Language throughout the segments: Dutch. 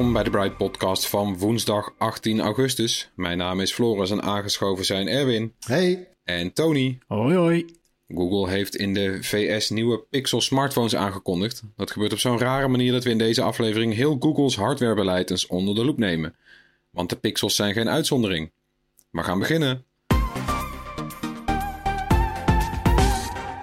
Welkom bij de Bright Podcast van woensdag 18 augustus. Mijn naam is Floris en aangeschoven zijn Erwin Hey. en Tony. Hoi hoi. Google heeft in de VS nieuwe Pixel smartphones aangekondigd. Dat gebeurt op zo'n rare manier dat we in deze aflevering heel Googles hardwarebeleid eens onder de loep nemen. Want de Pixels zijn geen uitzondering. We gaan beginnen.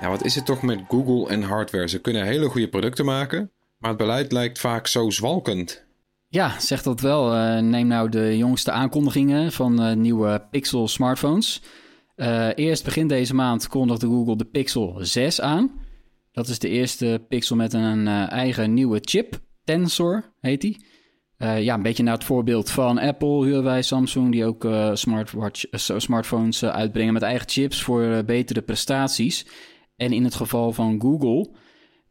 Ja, wat is het toch met Google en hardware? Ze kunnen hele goede producten maken, maar het beleid lijkt vaak zo zwalkend. Ja, zeg dat wel. Eh, neem nou de jongste aankondigingen van eh, nieuwe Pixel smartphones. Eh, eerst begin deze maand kondigde Google de Pixel 6 aan. Dat is de eerste Pixel met een eigen nieuwe chip. Tensor heet die. Ja, een beetje naar het voorbeeld van Apple, Huawei, Samsung... die ook smartwatch, smartphones uitbrengen met eigen chips... voor betere prestaties. En in het geval van Google...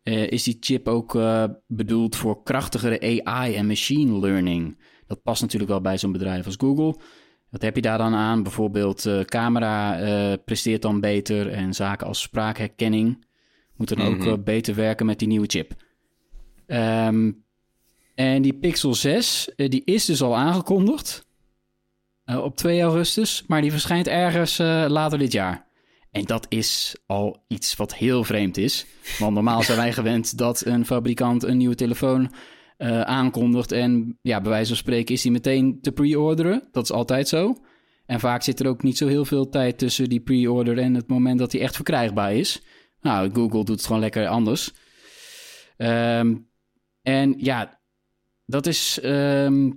eh, is die chip ook eh, bedoeld voor krachtigere AI en machine learning. Dat past natuurlijk wel bij zo'n bedrijf als Google. Wat heb je daar dan aan? Bijvoorbeeld eh, camera presteert dan beter en zaken als spraakherkenning moeten dan ook Mhm. beter werken met die nieuwe chip. Ehm, en die Pixel 6, eh, die is dus al aangekondigd op 2 augustus, maar die verschijnt ergens later dit jaar. En dat is al iets wat heel vreemd is. Want normaal zijn wij gewend dat een fabrikant een nieuwe telefoon eh, aankondigt. En ja, bij wijze van spreken is die meteen te pre-orderen. Dat is altijd zo. En vaak zit er ook niet zo heel veel tijd tussen die pre-order en het moment dat die echt verkrijgbaar is. Nou, Google doet het gewoon lekker anders. Ehm, en ja, dat is ehm,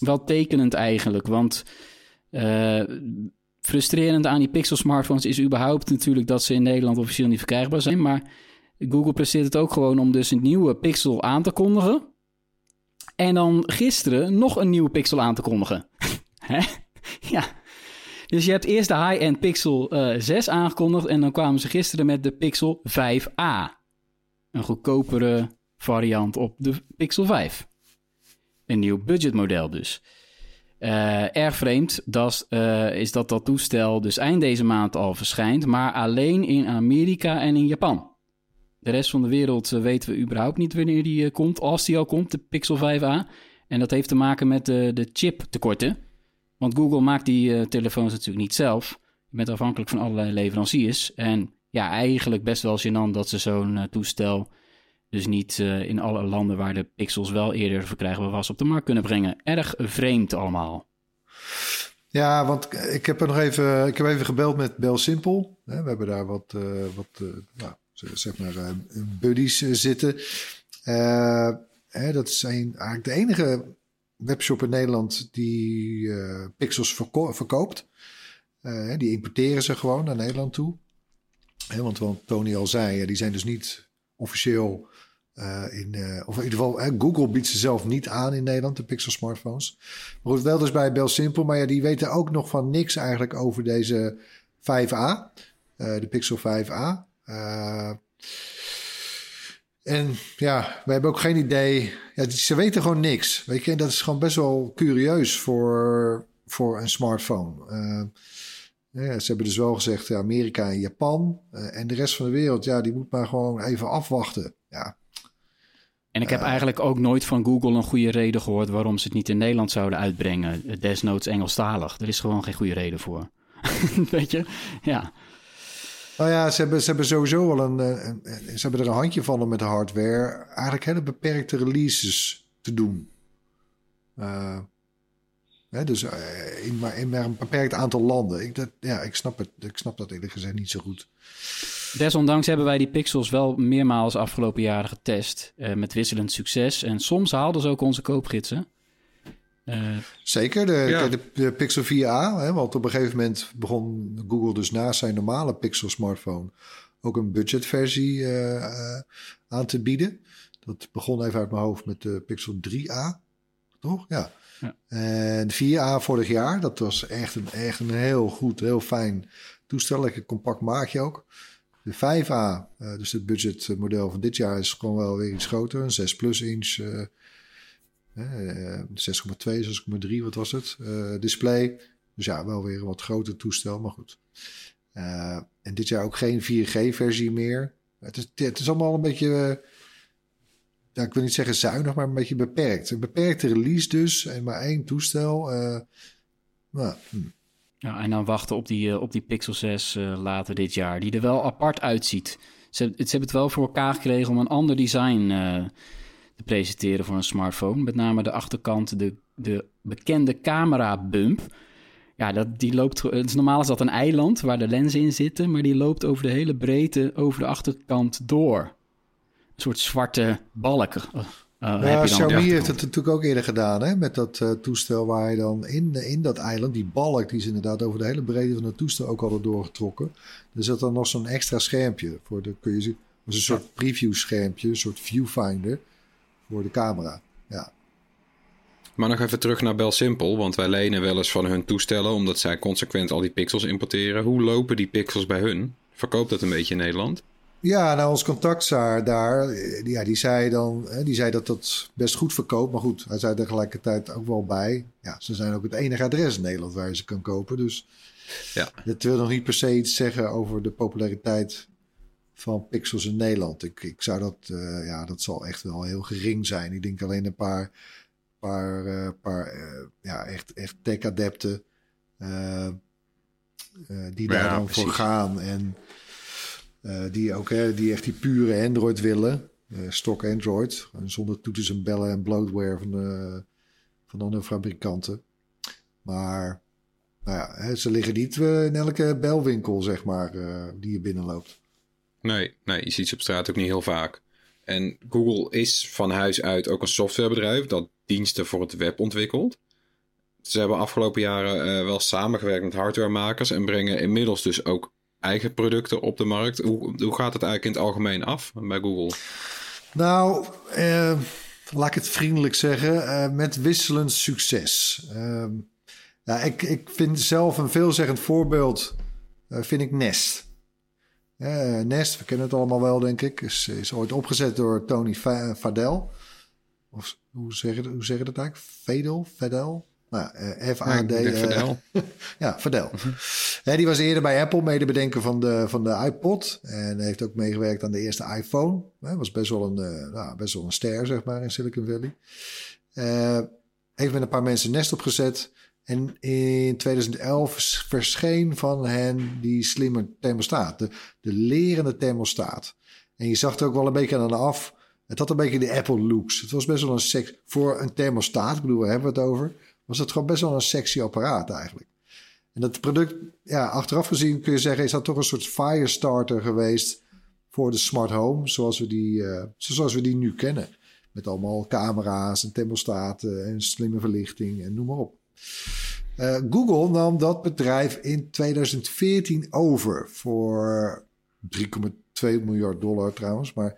wel tekenend eigenlijk. Want eh, frustrerend aan die Pixel smartphones is überhaupt natuurlijk dat ze in Nederland officieel niet verkrijgbaar zijn. Maar Google presteert het ook gewoon om dus een nieuwe Pixel aan te kondigen. En dan gisteren nog een nieuwe Pixel aan te kondigen. Hè? ja. Dus je hebt eerst de high-end Pixel eh, 6 aangekondigd en dan kwamen ze gisteren met de Pixel 5a. Een goedkopere variant op de Pixel 5. Een nieuw budgetmodel dus. Eh, erg vreemd eh, is dat dat toestel dus eind deze maand al verschijnt, maar alleen in Amerika en in Japan. De rest van de wereld eh, weten we überhaupt niet wanneer die komt, als die al komt, de Pixel 5a. En dat heeft te maken met de, de chiptekorten. Want Google maakt die telefoons natuurlijk niet zelf. Je bent afhankelijk van allerlei leveranciers. En ja, eigenlijk best wel gênant dat ze zo'n toestel dus niet eh, in alle landen waar de pixels wel eerder verkrijgbaar was op de markt kunnen brengen. Erg vreemd allemaal. Ja, want ik heb er nog even, ik heb even gebeld met Bel Simple. We hebben daar wat, eh, wat eh, nou, zeg maar, buddies zitten. Hè, dat zijn eigenlijk de enige webshop in Nederland die pixels verko- verkoopt. Die importeren ze gewoon naar Nederland toe. Hè, want wat Tony al zei, die zijn dus niet officieel eh, in, eh, of in ieder geval, Google biedt ze zelf niet aan in Nederland, de Pixel smartphones. Maar goed, wel dus bij Bel Simple, maar ja, die weten ook nog van niks eigenlijk over deze 5A, eh, de Pixel 5A. Eh, en ja, we hebben ook geen idee. Ja, ze weten gewoon niks. Weet je, dat is gewoon best wel curieus voor, voor een smartphone. Ja, ze hebben dus wel gezegd, ja, Amerika en Japan en de rest van de wereld, ja, die moet maar gewoon even afwachten. Ja, En ik heb eigenlijk ook nooit van Google een goede reden gehoord waarom ze het niet in Nederland zouden uitbrengen. Desnoods Engelstalig. Er is gewoon geen goede reden voor. Weet je? Ja. Nou ja, ze hebben, ze hebben sowieso wel een, eh, een, Ze hebben er een handje van om met de hardware eigenlijk hele beperkte releases te doen. Uh, hè, dus uh, in, maar, in maar een beperkt aantal landen. Ik, dat, ja, ik, snap het, ik snap dat eerlijk gezegd niet zo goed. Desondanks hebben wij die pixels wel meermaals afgelopen jaren getest. Uh, met wisselend succes. En soms haalden ze ook onze koopgidsen. Uh, Zeker, de, ja. de, de, Pixel 4a. Hè, want op een gegeven moment begon Google dus naast zijn normale Pixel smartphone ook een budgetversie uh, aan te bieden. Dat begon even uit mijn hoofd met de Pixel 3a, toch? Ja. En 4a vorig jaar, dat was echt een, echt een heel goed, heel fijn toestel. Lekker compact maakje ook. De 5a, uh, dus het budgetmodel van dit jaar, is gewoon wel weer iets groter. Een 6 plus inch 6,2, 6,3, wat was het? Uh, display. Dus ja, wel weer een wat groter toestel, maar goed. Uh, en dit jaar ook geen 4G-versie meer. Het is, het is allemaal een beetje, uh, ja, ik wil niet zeggen zuinig, maar een beetje beperkt. Een beperkte release dus, en maar één toestel. Nou, hm. Ja, en dan wachten op die, op die Pixel 6 later dit jaar, die er wel apart uitziet. Ze, ze hebben het wel voor elkaar gekregen om een ander design te presenteren voor een smartphone. Met name de achterkant, de, de bekende camera bump. Ja, dat, die loopt. Normaal is dat een eiland waar de lenzen in zitten, maar die loopt over de hele breedte over de achterkant door. Een soort zwarte balk. Uh, ja, Xiaomi heeft het natuurlijk ook eerder gedaan, hè? Met dat uh, toestel waar je dan in, in dat eiland, die balk, die is inderdaad over de hele breedte van het toestel ook al doorgetrokken. Er zit dan nog zo'n extra schermpje voor de, kun je zien, een soort preview schermpje, een soort viewfinder voor de camera. Ja. Maar nog even terug naar Bel Simple, want wij lenen wel eens van hun toestellen omdat zij consequent al die pixels importeren. Hoe lopen die pixels bij hun? Verkoopt dat een beetje in Nederland? Ja, nou ons contactzaar daar, ja, die zei dan, die zei dat dat best goed verkoopt. Maar goed, hij zei tegelijkertijd ook wel bij, ja, ze zijn ook het enige adres in Nederland waar je ze kan kopen. Dus ja. dat wil nog niet per se iets zeggen over de populariteit van pixels in Nederland. Ik, ik zou dat, uh, ja, dat zal echt wel heel gering zijn. Ik denk alleen een paar, paar, uh, paar uh, ja, echt, echt tech-adepten die daar dan precies. voor gaan en die ook die echt die pure Android willen, stock Android, zonder toeters en bellen en bloatware van, de, van andere fabrikanten. Maar nou ja, ze liggen niet in elke belwinkel, zeg maar, die je binnenloopt. Nee, nee, je ziet ze op straat ook niet heel vaak. En Google is van huis uit ook een softwarebedrijf dat diensten voor het web ontwikkelt. Ze hebben afgelopen jaren uh, wel samengewerkt met hardwaremakers en brengen inmiddels dus ook eigen producten op de markt. Hoe, hoe gaat het eigenlijk in het algemeen af bij Google? Nou, uh, laat ik het vriendelijk zeggen, uh, met wisselend succes. Ehm, ik, ik vind zelf een veelzeggend voorbeeld, vind ik Nest. Nest, we kennen het allemaal wel, denk ik, is, is ooit opgezet door Tony Fadel. Of hoe zeg je, hoe zeg je dat eigenlijk? Fadel? Nou, uh, F-A-D. Ja, Fadel. ja, Fadel. uh, die was eerder bij Apple medebedenker van de, van de iPod. En heeft ook meegewerkt aan de eerste iPhone. Hij was best wel een, nou, best wel een ster, zeg maar, in Silicon Valley. heeft met een paar mensen Nest opgezet. En in 2011 verscheen van hen die slimme thermostaat, de, de lerende thermostaat. En je zag het ook wel een beetje aan de af. Het had een beetje de Apple looks. Het was best wel een seks voor een thermostaat. Ik bedoel, we hebben het over. Was het gewoon best wel een sexy apparaat eigenlijk. En dat product, ja, achteraf gezien kun je zeggen, is dat toch een soort firestarter geweest voor de smart home, zoals we die, uh, zoals we die nu kennen. Met allemaal camera's en thermostaten en slimme verlichting en noem maar op. Uh, Google nam dat bedrijf in 2014 over voor 3,2 miljard dollar trouwens. Maar,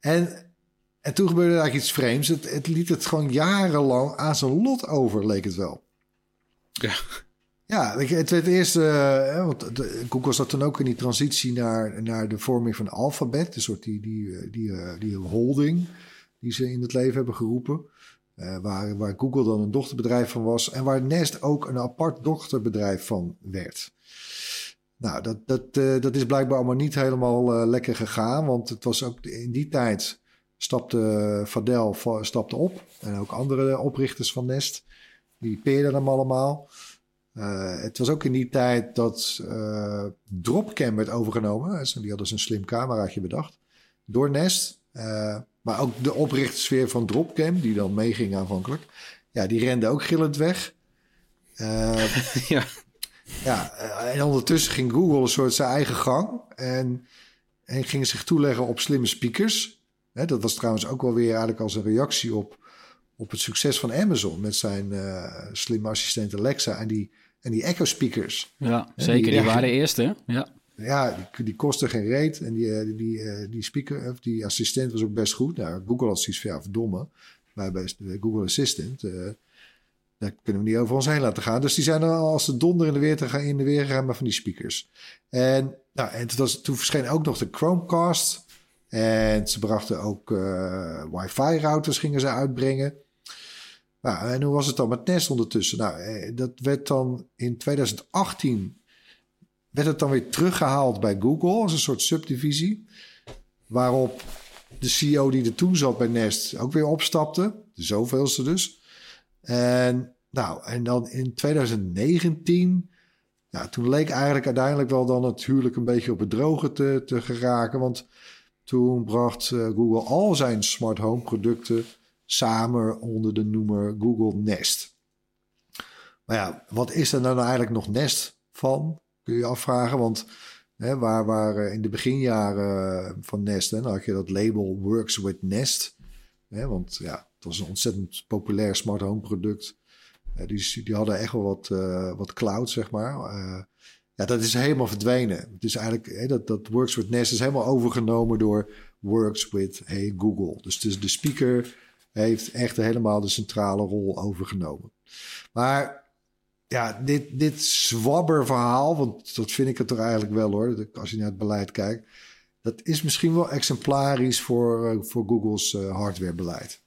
en, en toen gebeurde eigenlijk iets vreemds. Het, het liet het gewoon jarenlang aan zijn lot over, leek het wel. Ja. Ja, het werd eerst, uh, want Google zat toen ook in die transitie naar, naar de vorming van Alphabet, een soort die, die, die, die holding die ze in het leven hebben geroepen. Uh, waar, waar Google dan een dochterbedrijf van was en waar Nest ook een apart dochterbedrijf van werd. Nou, dat, dat, uh, dat is blijkbaar allemaal niet helemaal lekker gegaan, want het was ook in die tijd stapte Fadel stapte op. En ook andere oprichters van Nest. Die peerden hem allemaal. Eh, het was ook in die tijd dat eh, Dropcam werd overgenomen. Dus Die hadden ze een slim cameraatje bedacht. Door Nest. Eh, maar ook de oprichters weer van Dropcam, die dan meeging aanvankelijk. Ja, die renden ook gillend weg. Ja. ja, en ondertussen ging Google een soort zijn eigen gang. En, en ging zich toeleggen op slimme speakers. Hè, dat was trouwens ook wel weer eigenlijk als een reactie op, op het succes van Amazon. Met zijn eh, slimme assistent Alexa en die, en die Echo speakers. Ja, zeker. Die waren de eerste. Ja. Ja, die, die kostte geen reet. En die, eh, die, eh, die speaker, die assistent was ook best goed. Nou, Google had zoiets van, ja, verdomme. Wij bij de Google Assistant, eh, daar kunnen we niet over ons heen laten gaan. Dus die zijn er al als de donder in de weer te gaan in de weer gegaan met van die speakers. En, nou, en toen, was, toen verscheen ook nog de Chromecast. En ze brachten ook eh, wifi-routers gingen ze uitbrengen. Nou, en hoe was het dan met Nest ondertussen? Nou, eh, dat werd dan in 2018 werd het dan weer teruggehaald bij Google als een soort subdivisie. Waarop de CEO die er toen zat bij Nest ook weer opstapte. De zoveelste dus. En, nou, en dan in 2019, ja, toen leek eigenlijk uiteindelijk wel dan het huwelijk een beetje op het droge te, te geraken. Want toen bracht eh, Google al zijn smart home producten samen onder de noemer Google Nest. Maar ja, wat is er nou eigenlijk nog Nest van? Kun je je afvragen, want hè, waar, eh, in de beginjaren van Nest, dan had je dat label Works with Nest. Hè, want ja, het was een ontzettend populair smart home product. Eh, die, die hadden echt wel wat, eh, wat cloud, zeg maar. Eh, ja, dat is helemaal verdwenen. Het is eigenlijk, hè, dat, dat Works with Nest is helemaal overgenomen door Works with Google. Dus, dus de speaker heeft echt helemaal de centrale rol overgenomen. Maar ja, dit, dit zwabberverhaal, want dat vind ik het toch eigenlijk wel hoor, als je naar het beleid kijkt, dat is misschien wel exemplarisch voor, eh, voor Google's eh, hardwarebeleid.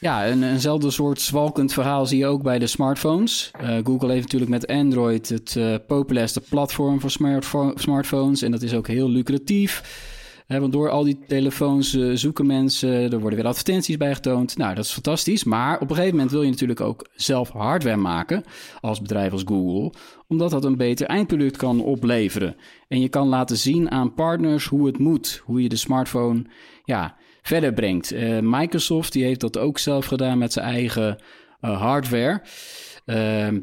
Ja, een, eenzelfde soort zwalkend verhaal zie je ook bij de smartphones. Eh, Google heeft natuurlijk met Android het eh, populairste platform voor smartpho- smartphones. En dat is ook heel lucratief. Hè, want door al die telefoons eh, zoeken mensen, er worden weer advertenties bij getoond. Nou, dat is fantastisch. Maar op een gegeven moment wil je natuurlijk ook zelf hardware maken als bedrijf als Google. Omdat dat een beter eindproduct kan opleveren. En je kan laten zien aan partners hoe het moet. Hoe je de smartphone ja, verder brengt. Eh, Microsoft die heeft dat ook zelf gedaan met zijn eigen eh, hardware. Ehm,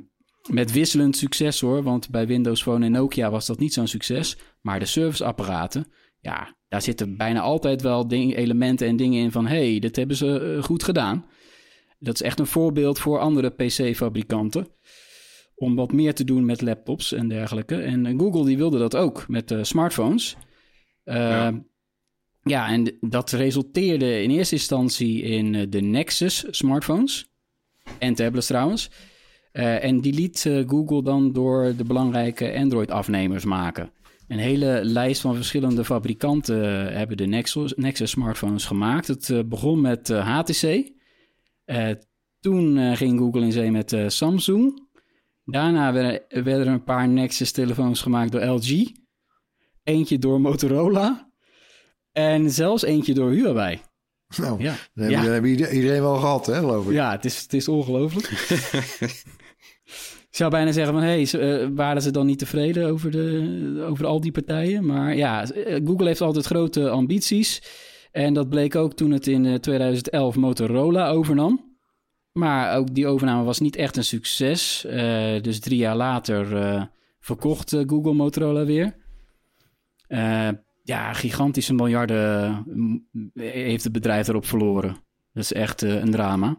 met wisselend succes hoor, want bij Windows Phone en Nokia was dat niet zo'n succes. Maar de serviceapparaten, ja, daar zitten bijna altijd wel ding, elementen en dingen in van... hey, dit hebben ze eh, goed gedaan. Dat is echt een voorbeeld voor andere PC-fabrikanten. Om wat meer te doen met laptops en dergelijke. En Google die wilde dat ook met smartphones. Ehm, ja, en d- dat resulteerde in eerste instantie in eh, de Nexus smartphones. En tablets trouwens. Eh, en die liet eh, Google dan door de belangrijke Android-afnemers maken. Een hele lijst van verschillende fabrikanten hebben de Nexus, Nexus smartphones gemaakt. Het begon met HTC. Toen ging Google in zee met Samsung. Daarna werden, er een paar Nexus telefoons gemaakt door LG. Eentje door Motorola. En zelfs eentje door Huawei. Nou, Ja, dan hebben, ja. iedereen wel gehad, hè, geloof ik. ja het, is, het is ongelooflijk. Ik zou bijna zeggen van, hey, ze, eh, waren ze dan niet tevreden over, de, over al die partijen? Maar ja, eh, Google heeft altijd grote ambities. En dat bleek ook toen het in eh, 2011 Motorola overnam. Maar ook die overname was niet echt een succes. Eh, dus drie jaar later eh, verkocht eh, Google Motorola weer. Eh, ja, gigantische miljarden mm, heeft het bedrijf erop verloren. Dat is echt eh, een drama.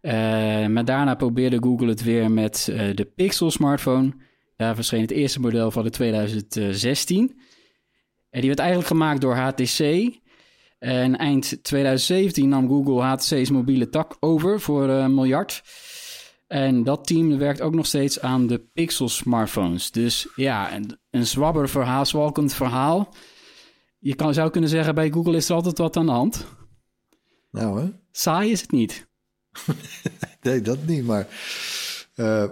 Eh, maar daarna probeerde Google het weer met eh, de Pixel smartphone. Daar verscheen het eerste model van de 2016. En die werd eigenlijk gemaakt door HTC. En eind 2017 nam Google HTC's mobiele tak over voor eh, een miljard. En dat team werkt ook nog steeds aan de Pixel smartphones. Dus ja, een, zwabber verhaal, zwalkend verhaal. Je kan, zou kunnen zeggen, bij Google is er altijd wat aan de hand. Nou, hè? Saai is het niet. Nee, dat niet, maar... eh,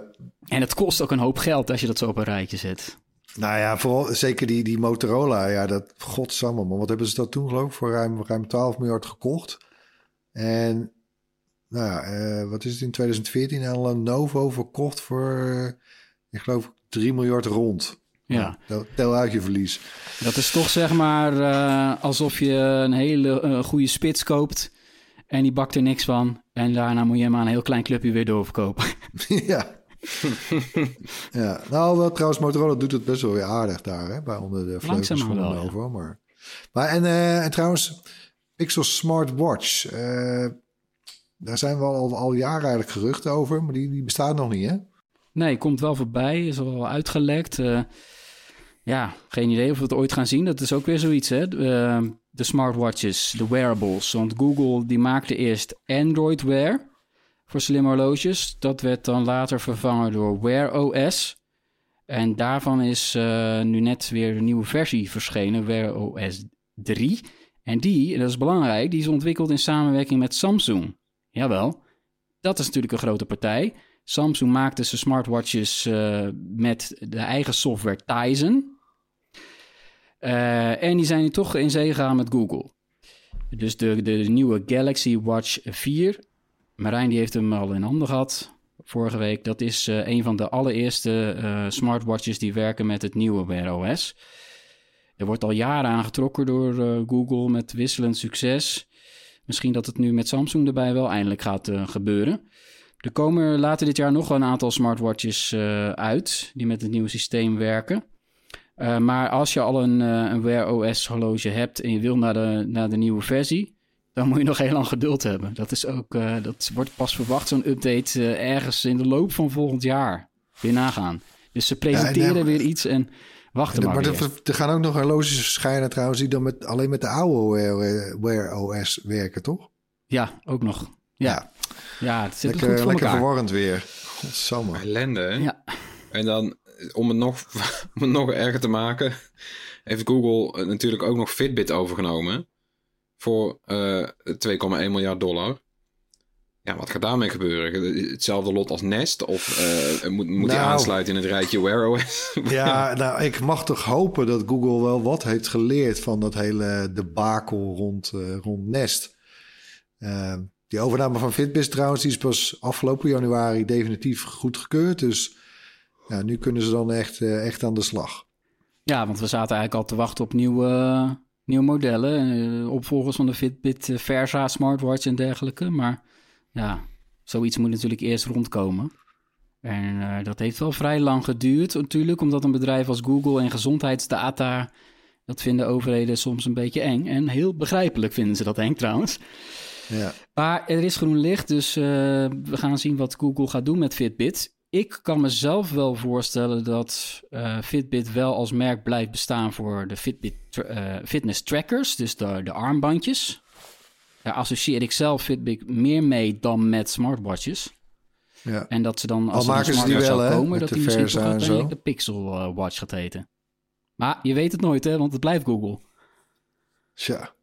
En het kost ook een hoop geld als je dat zo op een rijtje zet. Nou ja, vooral zeker die, die Motorola. Ja, dat godsamme man. Wat hebben ze dat toen geloof ik voor ruim, ruim 12 miljard gekocht. En nou ja, eh, wat is het in 2014 aan Lenovo verkocht voor, ik geloof 3 miljard rond. Ja. Tel, tel uit je verlies. Dat is toch zeg maar eh, alsof je een hele eh, goede spits koopt en die bakt er niks van. En daarna moet je hem aan een heel klein clubje weer doorverkopen. ja. ja, nou wel trouwens, Motorola doet het best wel weer aardig daar, hè, bij onder de vleugels van wel, Lenovo. Maar, maar en, eh, en trouwens, Pixel Smartwatch, eh daar zijn wel al, al jaren eigenlijk geruchten over, maar die, die bestaat nog niet, hè? Nee, komt wel voorbij, is al wel uitgelekt. Ja, geen idee of we het ooit gaan zien. Dat is ook weer zoiets, hè? De, eh, de smartwatches, de wearables. Want Google die maakte eerst Android Wear voor slimme horloges. Dat werd dan later vervangen door Wear OS. En daarvan is eh, nu net weer een nieuwe versie verschenen, Wear OS 3. En die, en dat is belangrijk, die is ontwikkeld in samenwerking met Samsung. Jawel, dat is natuurlijk een grote partij. Samsung maakte zijn smartwatches eh, met de eigen software Tizen. Eh, en die zijn nu toch in zee gegaan met Google. Dus de, de nieuwe Galaxy Watch 4. Marijn die heeft hem al in handen gehad vorige week. Dat is eh, een van de allereerste eh, smartwatches die werken met het nieuwe Wear OS. Er wordt al jaren aangetrokken door Google met wisselend succes. Misschien dat het nu met Samsung erbij wel eindelijk gaat gebeuren. Er komen later dit jaar nog een aantal smartwatches uit die met het nieuwe systeem werken. Uh, maar als je al een, uh, een Wear OS horloge hebt en je wil naar de, naar de nieuwe versie, dan moet je nog heel lang geduld hebben. Dat, is ook, uh, dat wordt pas verwacht, zo'n update, ergens in de loop van volgend jaar. Weer nagaan. Dus ze presenteren ja, weer iets en wachten maar. Maar er, er, gaan ook nog horloges verschijnen trouwens, die dan met, alleen met de oude Wear, Wear OS werken, toch? Ja, ook nog. Ja, ja. ja het zit lekker, goed voor lekker verwarrend weer. Godsamme. Ellende, hè? Ja. En dan, om het, nog, om het nog erger te maken, heeft Google natuurlijk ook nog Fitbit overgenomen. Voor uh, 2,1 miljard dollar. Ja, wat gaat daarmee gebeuren? Hetzelfde lot als Nest? Of uh, moet, moet nou, die aansluiten in het rijtje Wear OS? ja, nou, ik mag toch hopen dat Google wel wat heeft geleerd van dat hele debakel rond, uh, rond Nest. Uh, die overname van Fitbit trouwens, die is pas afgelopen januari definitief goedgekeurd. Dus ja, nu kunnen ze dan echt, uh, echt aan de slag. Ja, want we zaten eigenlijk al te wachten op nieuwe, nieuwe modellen. Uh, opvolgers van de Fitbit Versa smartwatch en dergelijke. Maar ja, zoiets moet natuurlijk eerst rondkomen. En uh, dat heeft wel vrij lang geduurd natuurlijk, omdat een bedrijf als Google en gezondheidsdata, dat vinden overheden soms een beetje eng. En heel begrijpelijk vinden ze dat eng trouwens. Ja. Maar er is groen licht, dus uh, we gaan zien wat Google gaat doen met Fitbit. Ik kan mezelf wel voorstellen dat uh, Fitbit wel als merk blijft bestaan voor de Fitbit uh, fitness trackers, dus de, de armbandjes. Daar associeer ik zelf Fitbit meer mee dan met smartwatches. Ja. En dat ze dan, als Al maken ze die wel, hè, komen, dat die misschien toch uiteindelijk de Pixel uh, Watch gaat heten. Maar je weet het nooit, hè, want het blijft Google. Tja.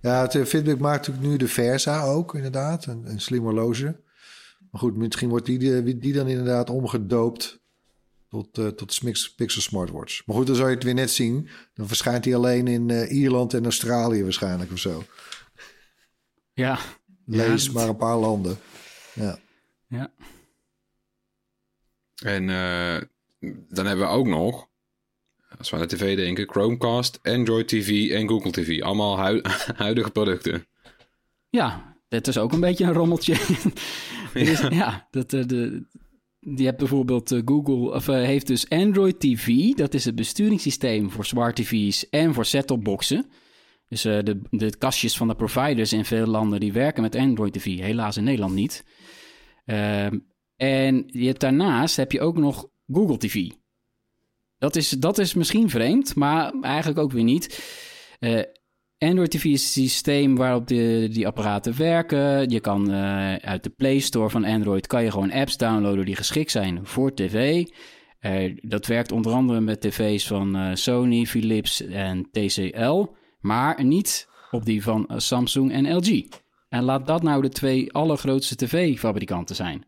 Ja, het, Fitbit maakt natuurlijk nu de Versa ook, inderdaad. Een, een slim horloge. Maar goed, misschien wordt die, die dan inderdaad omgedoopt tot, uh, tot Smix, Pixel Smartwatch. Maar goed, dan zou je het weer net zien. Dan verschijnt hij alleen in uh, Ierland en Australië waarschijnlijk of zo. Ja. Lees ja, maar een paar landen. Ja. Ja. En uh, dan hebben we ook nog, als we aan de tv denken, Chromecast, Android TV en Google TV. Allemaal hu huidige producten. Ja, dit is ook een beetje een rommeltje. is, ja. ja, dat, uh, de, die hebt bijvoorbeeld uh, Google, of uh, heeft dus Android TV. Dat is het besturingssysteem voor smart TV's en voor set-topboxen. Dus uh, de, de kastjes van de providers in veel landen die werken met Android TV. Helaas in Nederland niet. Uh, en je hebt daarnaast heb je ook nog Google TV. Dat is, dat is misschien vreemd, maar eigenlijk ook weer niet. Uh, Android TV is het systeem waarop de, die apparaten werken. Je kan uh, uit de Play Store van Android kan je gewoon apps downloaden die geschikt zijn voor tv. Uh, dat werkt onder andere met tv's van uh, Sony, Philips en TCL, maar niet op die van Samsung en LG. En laat dat nou de twee allergrootste tv-fabrikanten zijn.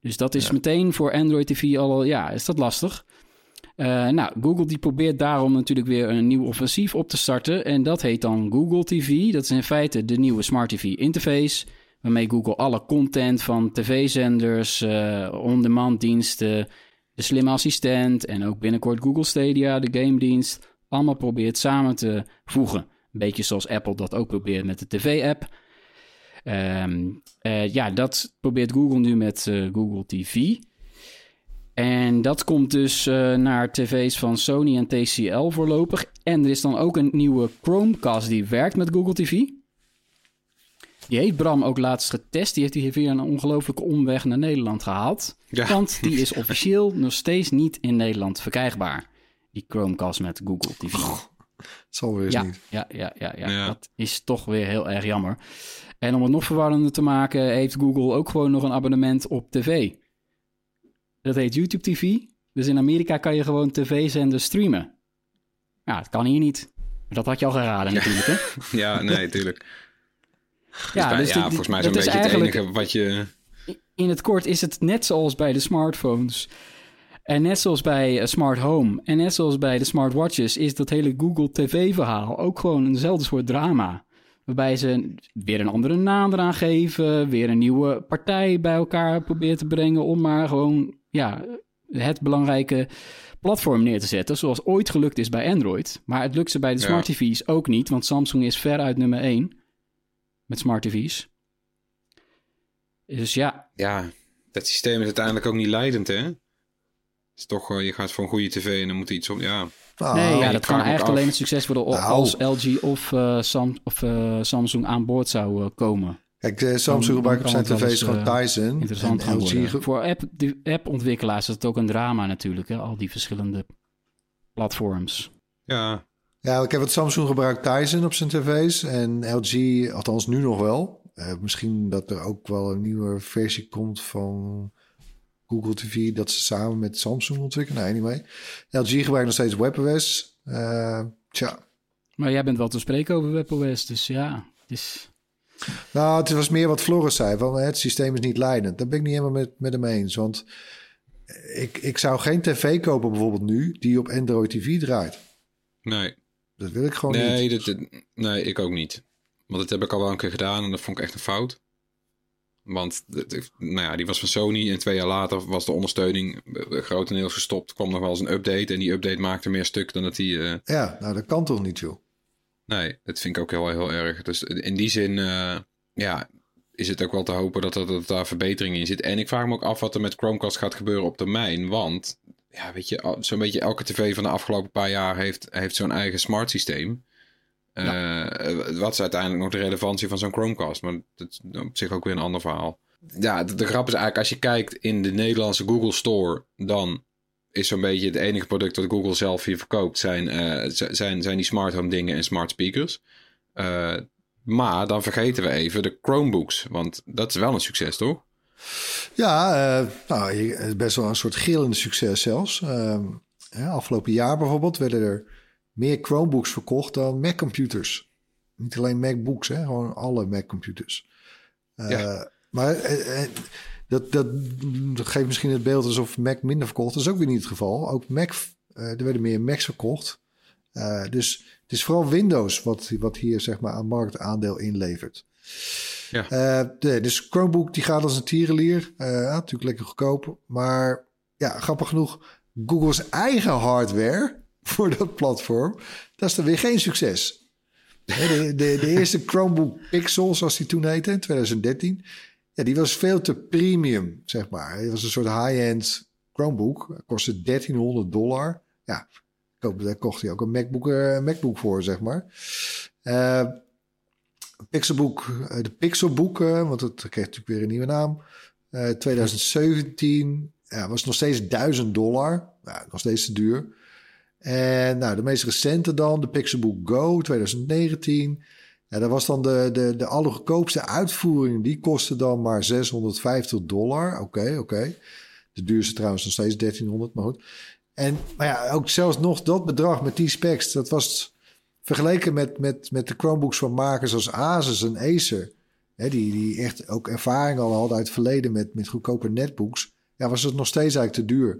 Dus dat is ja. meteen voor Android TV al, ja, is dat lastig. Eh, nou, Google die probeert daarom natuurlijk weer een nieuw offensief op te starten. En dat heet dan Google TV. Dat is in feite de nieuwe Smart TV interface. Waarmee Google alle content van tv-zenders, uh, on-demand diensten, de slimme assistent en ook binnenkort Google Stadia, de game dienst, allemaal probeert samen te voegen. Een beetje zoals Apple dat ook probeert met de tv-app. Um, uh, ja, dat probeert Google nu met Google TV. En dat komt dus uh, naar tv's van Sony en TCL voorlopig. En er is dan ook een nieuwe Chromecast die werkt met Google TV. Die heeft Bram ook laatst getest. Die heeft hij via een ongelofelijke omweg naar Nederland gehaald. Ja. Want die is officieel nog steeds niet in Nederland verkrijgbaar. Die Chromecast met Google TV. Oh, zal weer eens ja, niet. Ja, ja, ja, ja, ja, dat is toch weer heel erg jammer. En om het nog verwarrender te maken, heeft Google ook gewoon nog een abonnement op tv. Dat heet YouTube TV. Dus in Amerika kan je gewoon tv-zenders streamen. Ja, het kan hier niet. Dat had je al geraden natuurlijk, hè? ja, nee, tuurlijk. ja, dus, dus ja, volgens mij is een beetje het enige wat je... In het kort is het net zoals bij de smartphones. En net zoals bij Smart Home en net zoals bij de smartwatches... is dat hele Google TV-verhaal ook gewoon eenzelfde soort drama. Waarbij ze weer een andere naam eraan geven, weer een nieuwe partij bij elkaar proberen te brengen om maar gewoon ja, het belangrijke platform neer te zetten, zoals ooit gelukt is bij Android. Maar het lukt ze bij de smart TV's ook niet, want Samsung is veruit nummer 1 met smart TV's. Dus ja. Ja, dat systeem is uiteindelijk ook niet leidend, hè? Het is toch, je gaat voor een goede tv en dan moet iets op, ja. Nou, nee, ja, dat kan eigenlijk alleen het succes worden nou. als LG of, uh, Sam, of uh, Samsung aan boord zou uh, komen. Kijk, Samsung gebruikt op zijn tv's gewoon Tizen. Interessant en LG Voor app, appontwikkelaars is het ook een drama natuurlijk, hè? al die verschillende platforms. Ja. Ja, ik heb het Samsung gebruikt Tizen op zijn tv's en LG, althans nu nog wel. misschien dat er ook wel een nieuwe versie komt van Google TV dat ze samen met Samsung ontwikkelen. Nee, anyway. LG gebruikt nog steeds WebOS. Uh, tja. Maar jij bent wel te spreken over WebOS, dus ja, het is... Nou, het was meer wat Floris zei, van het systeem is niet leidend. Daar ben ik niet helemaal met, met hem eens, want ik, ik zou geen tv kopen bijvoorbeeld nu die op Android TV draait. Nee. Dat wil ik gewoon nee, niet. Dat, nee, ik ook niet. Want dat heb ik al wel een keer gedaan en dat vond ik echt een fout. Want nou ja, die was van Sony en twee jaar later was de ondersteuning grotendeels gestopt. kwam nog wel eens een update en die update maakte meer stuk dan dat die... Uh... Ja, nou dat kan toch niet joh? Nee, dat vind ik ook heel, heel erg. Dus in die zin uh, ja, is het ook wel te hopen dat, dat, dat daar verbetering in zit. En ik vraag me ook af wat er met Chromecast gaat gebeuren op termijn. Want ja, weet je, zo'n beetje elke tv van de afgelopen paar jaar heeft, heeft zo'n eigen smart systeem. Uh, wat is uiteindelijk nog de relevantie van zo'n Chromecast? Maar dat is op zich ook weer een ander verhaal. Ja, de, de, grap is eigenlijk, als je kijkt in de Nederlandse Google Store, dan is zo'n beetje het enige product dat Google zelf hier verkoopt, zijn, uh, zijn, zijn die smart home dingen en smart speakers. Uh, maar dan vergeten we even de Chromebooks, want dat is wel een succes, toch? Ja, nou, best wel een soort gillende succes zelfs. Afgelopen jaar bijvoorbeeld werden er meer Chromebooks verkocht dan Mac-computers. Niet alleen MacBooks, hè, gewoon alle Mac-computers. Uh, Maar uh, dat, dat, dat, geeft misschien het beeld alsof Mac minder verkocht. Dat is ook weer niet het geval. Ook Mac, er werden meer Macs verkocht. dus het is vooral Windows wat, wat hier zeg maar aan marktaandeel inlevert. Ja. De, dus Chromebook die gaat als een tierenlier. natuurlijk lekker goedkoop. Maar ja, grappig genoeg, Google's eigen hardware voor dat platform. Dat is dan weer geen succes. De, de, de eerste Chromebook Pixel, zoals die toen heette, in 2013. Die was veel te premium, zeg maar. Het was een soort high-end Chromebook. kostte 1300 dollar. Ja, daar kocht hij ook een MacBook, uh, MacBook voor, zeg maar. Uh, Pixelbook, uh, de Pixelbook, want het kreeg natuurlijk weer een nieuwe naam. 2017 ja, was nog steeds 1000 dollar. Ja, nog steeds te duur. En nou, de meest recente dan, de Pixelbook Go 2019. Ja, dat was dan de, de, de allergoedkoopste uitvoering. Die kostte dan maar 650 dollar. Oké, oké. De duurste trouwens nog steeds 1300, maar goed. En maar ja, ook zelfs nog dat bedrag met die specs, dat was vergeleken met, met, met de Chromebooks van makers als Asus en Acer. Hè, die, die echt ook ervaring al hadden uit het verleden met, met goedkope netbooks. Ja, was het nog steeds eigenlijk te duur.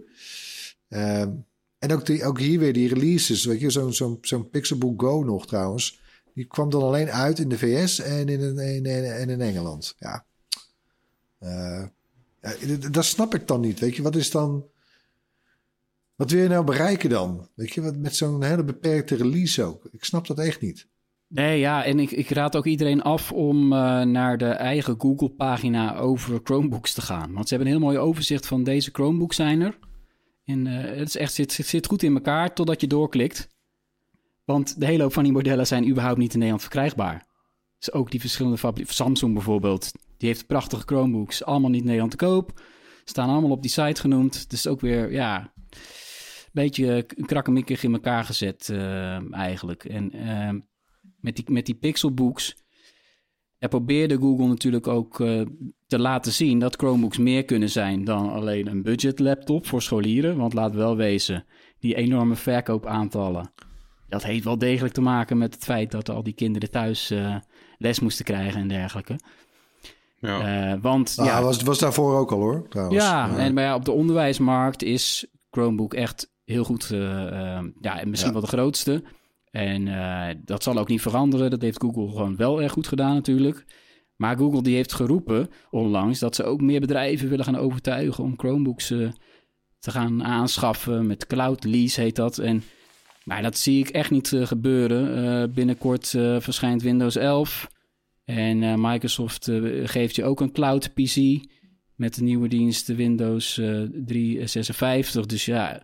Um, En ook, die, ook hier weer die releases. Weet je, zo'n zo'n zo'n Pixelbook Go nog trouwens. Die kwam dan alleen uit in de VS en in, in, en in Engeland. Ja. Eh, dat snap ik dan niet. Weet je, wat is dan. Wat wil je nou bereiken dan? Weet je, wat met zo'n hele beperkte release ook. Ik snap dat echt niet. Nee, ja, en ik, ik raad ook iedereen af om eh, naar de eigen Google-pagina over Chromebooks te gaan. Want ze hebben een heel mooi overzicht van deze Chromebooks zijn er. En eh, het is echt, zit, zit, zit goed in elkaar totdat je doorklikt. Want de hele hoop van die modellen zijn überhaupt niet in Nederland verkrijgbaar. Dus ook die verschillende fabrieken, Samsung bijvoorbeeld, die heeft prachtige Chromebooks, allemaal niet in Nederland te koop. Staan allemaal op die site genoemd. Dus ook weer, ja, een beetje krakkemikkig in elkaar gezet eh, eigenlijk. En eh, met die, met die Pixelbooks ja, probeerde Google natuurlijk ook eh, te laten zien dat Chromebooks meer kunnen zijn dan alleen een budget laptop voor scholieren. Want laat wel wezen, die enorme verkoopaantallen, dat heeft wel degelijk te maken met het feit dat al die kinderen thuis eh, les moesten krijgen en dergelijke. Ja. Eh, want Ah, ja, was, was daarvoor ook al hoor, trouwens. ja, en, maar ja, op de onderwijsmarkt is Chromebook echt heel goed. eh, eh, ja, en misschien Ja. wel de grootste. En eh, dat zal ook niet veranderen. Dat heeft Google gewoon wel erg goed gedaan natuurlijk. Maar Google die heeft geroepen onlangs dat ze ook meer bedrijven willen gaan overtuigen om Chromebooks eh, te gaan aanschaffen. Met cloud lease heet dat. En maar dat zie ik echt niet eh, gebeuren. Eh, binnenkort eh, verschijnt Windows 11. En eh, Microsoft eh, geeft je ook een cloud PC met de nieuwe dienst de Windows eh 356. Dus ja,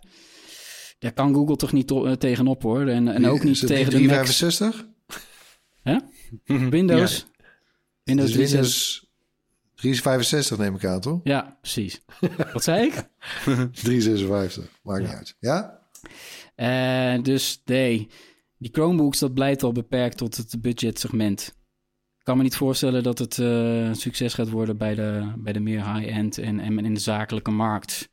daar kan Google toch niet tegenop hoor. En, en ook niet tegen de Macs. 365? Windows. Windows Dus 365. Windows 365 neem ik aan, toch? Ja, precies. Wat zei ik? 356, maakt niet uit. Ja? Eh, dus nee, die Chromebooks, dat blijft al beperkt tot het budgetsegment. Ik kan me niet voorstellen dat het een succes gaat worden bij de, bij de meer high-end en, en in de zakelijke markt.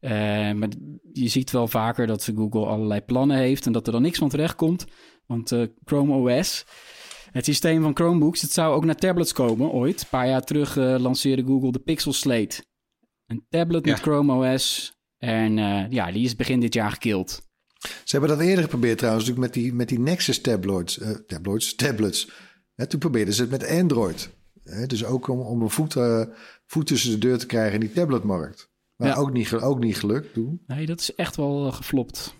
Eh, maar je ziet wel vaker dat Google allerlei plannen heeft en dat er dan niks van terecht komt. Want Chrome OS, het systeem van Chromebooks, het zou ook naar tablets komen ooit. Een paar jaar terug lanceerde Google de Pixel Slate. Een tablet met. Chrome OS. En eh, ja, die is begin dit jaar gekild. Ze hebben dat eerder geprobeerd trouwens, natuurlijk met die, met die Nexus tabloids, eh, tabloids, tablets. Hè, toen probeerden ze het met Android. Hè, dus ook om, om een voet, eh, voet tussen de deur te krijgen in die tabletmarkt. Maar Ja. ook, niet, ook niet gelukt toen. Nee, dat is echt wel geflopt.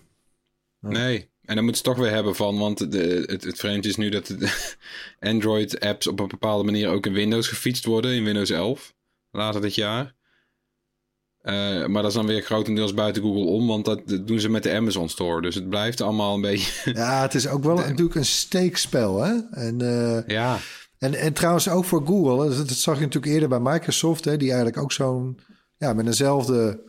Nee, en dan moeten ze toch weer hebben van, want de, het, het vreemd is nu dat de Android-apps op een bepaalde manier ook in Windows gefietst worden, in Windows 11, later dit jaar. Eh, maar dat is dan weer grotendeels buiten Google om, want dat, dat doen ze met de Amazon Store. Dus het blijft allemaal een beetje... Ja, het is ook wel natuurlijk een steekspel. Hè? En, eh, ja, en, en trouwens ook voor Google. Dat, dat zag je natuurlijk eerder bij Microsoft. Hè, die eigenlijk ook zo'n... Ja, met eenzelfde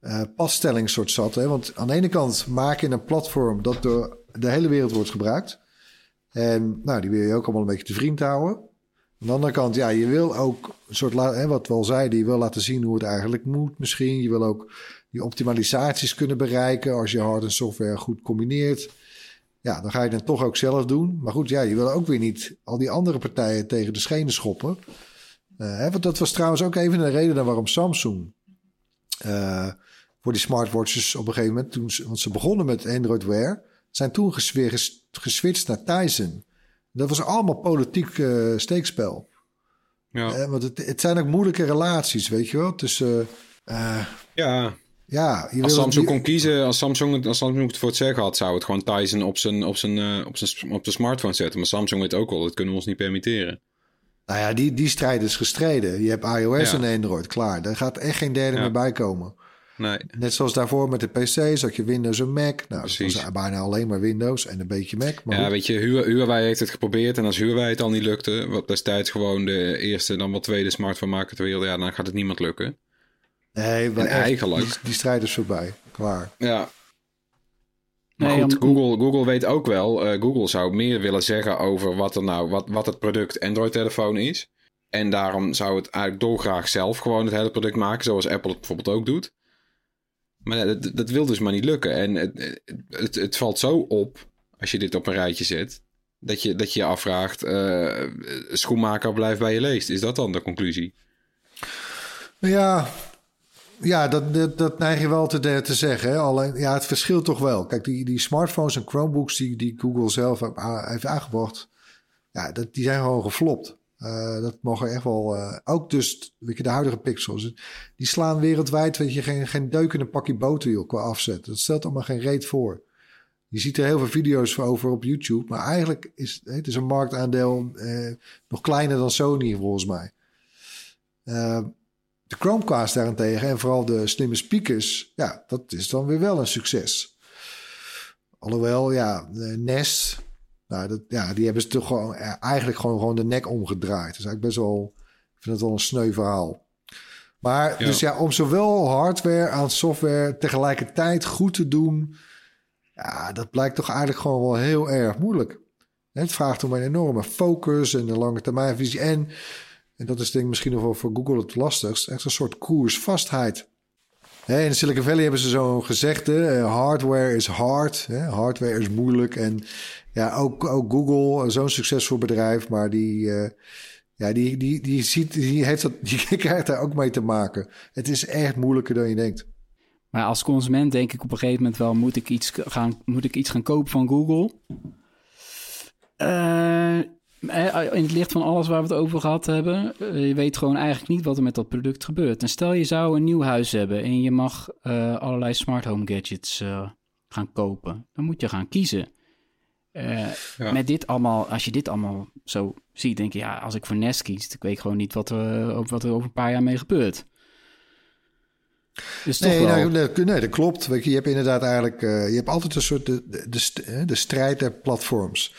eh passtelling soort zat. Hè? Want aan de ene kant maak je een platform dat door de hele wereld wordt gebruikt. En nou, die wil je ook allemaal een beetje te vriend houden. Aan de andere kant, ja, je wil ook een soort, hè, wat we al zeiden, je wil laten zien hoe het eigenlijk moet misschien. Je wil ook die optimalisaties kunnen bereiken als je hard en software goed combineert. Ja, dan ga je het toch ook zelf doen. Maar goed, ja, je wil ook weer niet al die andere partijen tegen de schenen schoppen. Eh, hè, want dat was trouwens ook even een reden waarom Samsung eh, voor die smartwatches op een gegeven moment, toen ze, want ze begonnen met Android Wear, zijn toen geswitcht naar Tizen. Dat was allemaal politiek eh, steekspel. ja. Eh, want het, het zijn ook moeilijke relaties, weet je wel. Tussen, eh, ja. ja, Als Samsung die- kon kiezen, als Samsung, het- als Samsung het voor het zeggen had, zou het gewoon Tizen op zijn, op zijn, op zijn, op de smartphone zetten. Maar Samsung weet ook al, dat kunnen we ons niet permitteren. Nou ja, die, die strijd is gestreden. Je hebt iOS Ja. en Android, klaar. Daar gaat echt geen derde Ja. meer bij komen. Nee, Net zoals daarvoor met de PC's, had je Windows en Mac. Nou, dat Precies. was bijna alleen maar Windows en een beetje Mac. Maar ja, goed. weet je, Huawei, heeft het geprobeerd. En als Huawei het al niet lukte, wat destijds gewoon de eerste, dan wel tweede smartphone maker ter wereld, ja, dan gaat het niemand lukken. nee, maar en echt, eigenlijk- Die, die strijd is voorbij. Klaar. Ja. Maar Nee, goed, om- Google, Google weet ook wel, eh, Google zou meer willen zeggen over wat, er nou, wat, wat het product Android-telefoon is. En daarom zou het eigenlijk dolgraag zelf gewoon het hele product maken, zoals Apple het bijvoorbeeld ook doet. Maar dat, dat wil dus maar niet lukken. En het, het, het valt zo op, als je dit op een rijtje zet, dat je dat je, afvraagt, eh, schoenmaker blijft bij je leest. Is dat dan de conclusie? Ja, Ja, dat, dat, neig je wel te, te zeggen. Alleen, ja, het verschilt toch wel. Kijk, die, die smartphones en Chromebooks die, die Google zelf heeft aangebracht, ja, dat, die zijn gewoon geflopt. Uh, dat mogen echt wel. Uh, ook dus, weet je, de huidige pixels. Die slaan wereldwijd, weet je, geen, geen deuk in een pakje boter, joh, qua afzet. Dat stelt allemaal geen reet voor. Je ziet er heel veel video's over op YouTube, maar eigenlijk is het is een marktaandeel uh, nog kleiner dan Sony, volgens mij. de Chromecast daarentegen en vooral de slimme speakers, ja, dat is dan weer wel een succes. Alhoewel, ja, Nest, nou, dat, ja, die hebben ze toch gewoon eigenlijk gewoon, gewoon de nek omgedraaid. Dat is eigenlijk best wel, ik vind het wel een sneu verhaal. Maar dus ja, om zowel hardware aan software tegelijkertijd goed te doen, ja, dat blijkt toch eigenlijk gewoon wel heel erg moeilijk. Het vraagt om een enorme focus en een lange termijnvisie. En, en dat is denk ik misschien nog wel voor Google het lastigst, echt een soort koersvastheid. In Silicon Valley hebben ze zo'n gezegde: eh, hardware is hard, hardware is moeilijk. En ja, ook, ook Google, eh, zo'n succesvol bedrijf, maar die, uh, ja, die, die, die, ziet, die, heeft dat, die krijgt daar ook mee te maken. Het is echt moeilijker dan je denkt. Maar als consument denk ik op een gegeven moment wel, moet ik iets gaan, moet ik iets gaan kopen van Google? In het licht van alles waar we het over gehad hebben, je weet gewoon eigenlijk niet wat er met dat product gebeurt. En stel je zou een nieuw huis hebben en je mag uh, allerlei smart home gadgets uh, gaan kopen. Dan moet je gaan kiezen. Uh, Met dit allemaal, als je dit allemaal zo ziet, denk je, ja, als ik voor Nest kies, ik weet gewoon niet wat er, wat er over een paar jaar mee gebeurt. Dus nee, nou, nee, dat klopt. Je, hebt inderdaad eigenlijk, je hebt altijd een soort de, de, de, strijd der platforms.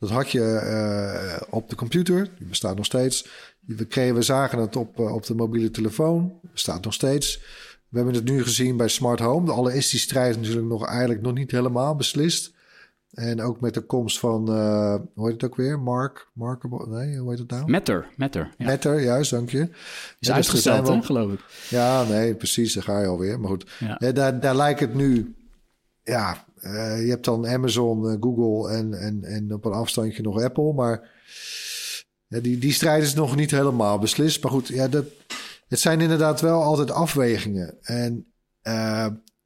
Dat had je uh, op de computer, die bestaat nog steeds. We, kregen, we zagen het op, op de mobiele telefoon, bestaat nog steeds. We hebben het nu gezien bij Smart Home. Alle is die strijd natuurlijk nog eigenlijk nog niet helemaal beslist. En ook met de komst van, uh, hoe heet het ook weer? Mark, Markable, nee, hoe heet het nou? Matter, Matter. Ja. Matter, juist, dank je. Is ja, uitgesteld, wel... geloof ik. Ja, nee, precies, daar ga je alweer. Maar goed, ja. daar, daar lijkt het nu, ja, uh, je hebt dan Amazon, uh, Google en, en, en op een afstandje nog Apple, maar die, die strijd is nog niet helemaal beslist. Maar goed, ja, dat, het zijn inderdaad wel altijd afwegingen. En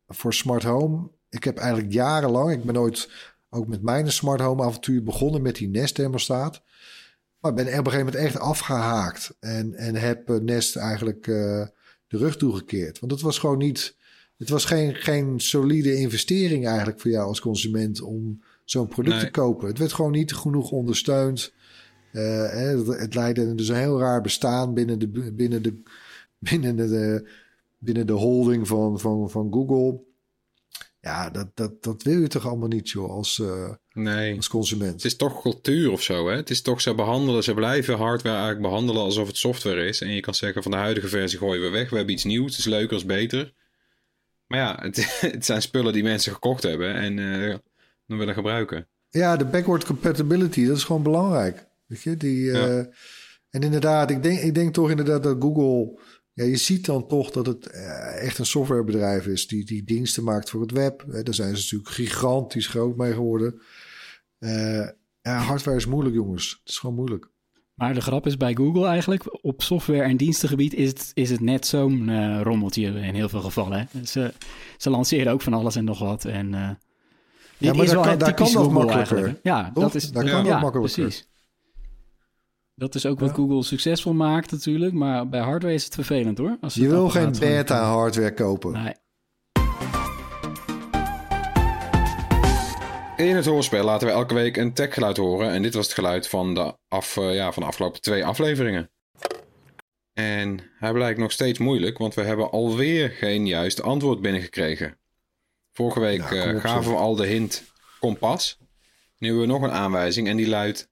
voor smart home, ik heb eigenlijk jarenlang, ik ben nooit ook met mijn smart home avontuur begonnen met die Nest thermostaat. Maar ben op een gegeven moment echt afgehaakt. En, en heb eh, Nest eigenlijk de rug toegekeerd. Want het was gewoon niet. Het was geen, geen solide investering eigenlijk voor jou als consument om zo'n product te kopen. Het werd gewoon niet genoeg ondersteund. Uh, het, het leidde dus een heel raar bestaan binnen de, binnen de, binnen de, binnen de holding van, van, van Google. Ja, dat, dat, dat wil je toch allemaal niet, joh, als, uh, nee. als consument. Het is toch cultuur of zo, hè? Het is toch, ze behandelen, ze blijven hardware eigenlijk behandelen alsof het software is. En je kan zeggen, van de huidige versie gooien we weg. We hebben iets nieuws, het is leuker, is beter. Maar ja, het, het, zijn spullen die mensen gekocht hebben en uh, dan willen gebruiken. Ja, de backward compatibility, dat is gewoon belangrijk. Weet je, die... Uh, En inderdaad, ik denk, ik denk toch inderdaad dat Google ja, je ziet dan toch dat het eh, echt een softwarebedrijf is die, die diensten maakt voor het web. Daar zijn ze natuurlijk gigantisch groot mee geworden. Uh, ja, hardware is moeilijk, jongens. Het is gewoon moeilijk. Maar de grap is bij Google eigenlijk, op software- en dienstengebied is het, is het net zo'n uh, rommeltje in heel veel gevallen. Hè? Ze, ze lanceren ook van alles en nog wat. En, uh, ja, maar daar kan, daar kan makkelijker. Ja, dat is, daar kan ja, makkelijker. Precies. Dat is ook wat Google succesvol maakt natuurlijk. Maar bij hardware is het vervelend hoor. Als je wil geen beta hardware kopen. Nee. In het hoorspel laten we elke week een techgeluid horen. En dit was het geluid van de, af, uh, ja, van de afgelopen twee afleveringen. En hij blijkt nog steeds moeilijk, want we hebben alweer geen juist antwoord binnengekregen. Vorige week uh, gaven we al de hint kompas. Nu hebben we nog een aanwijzing en die luidt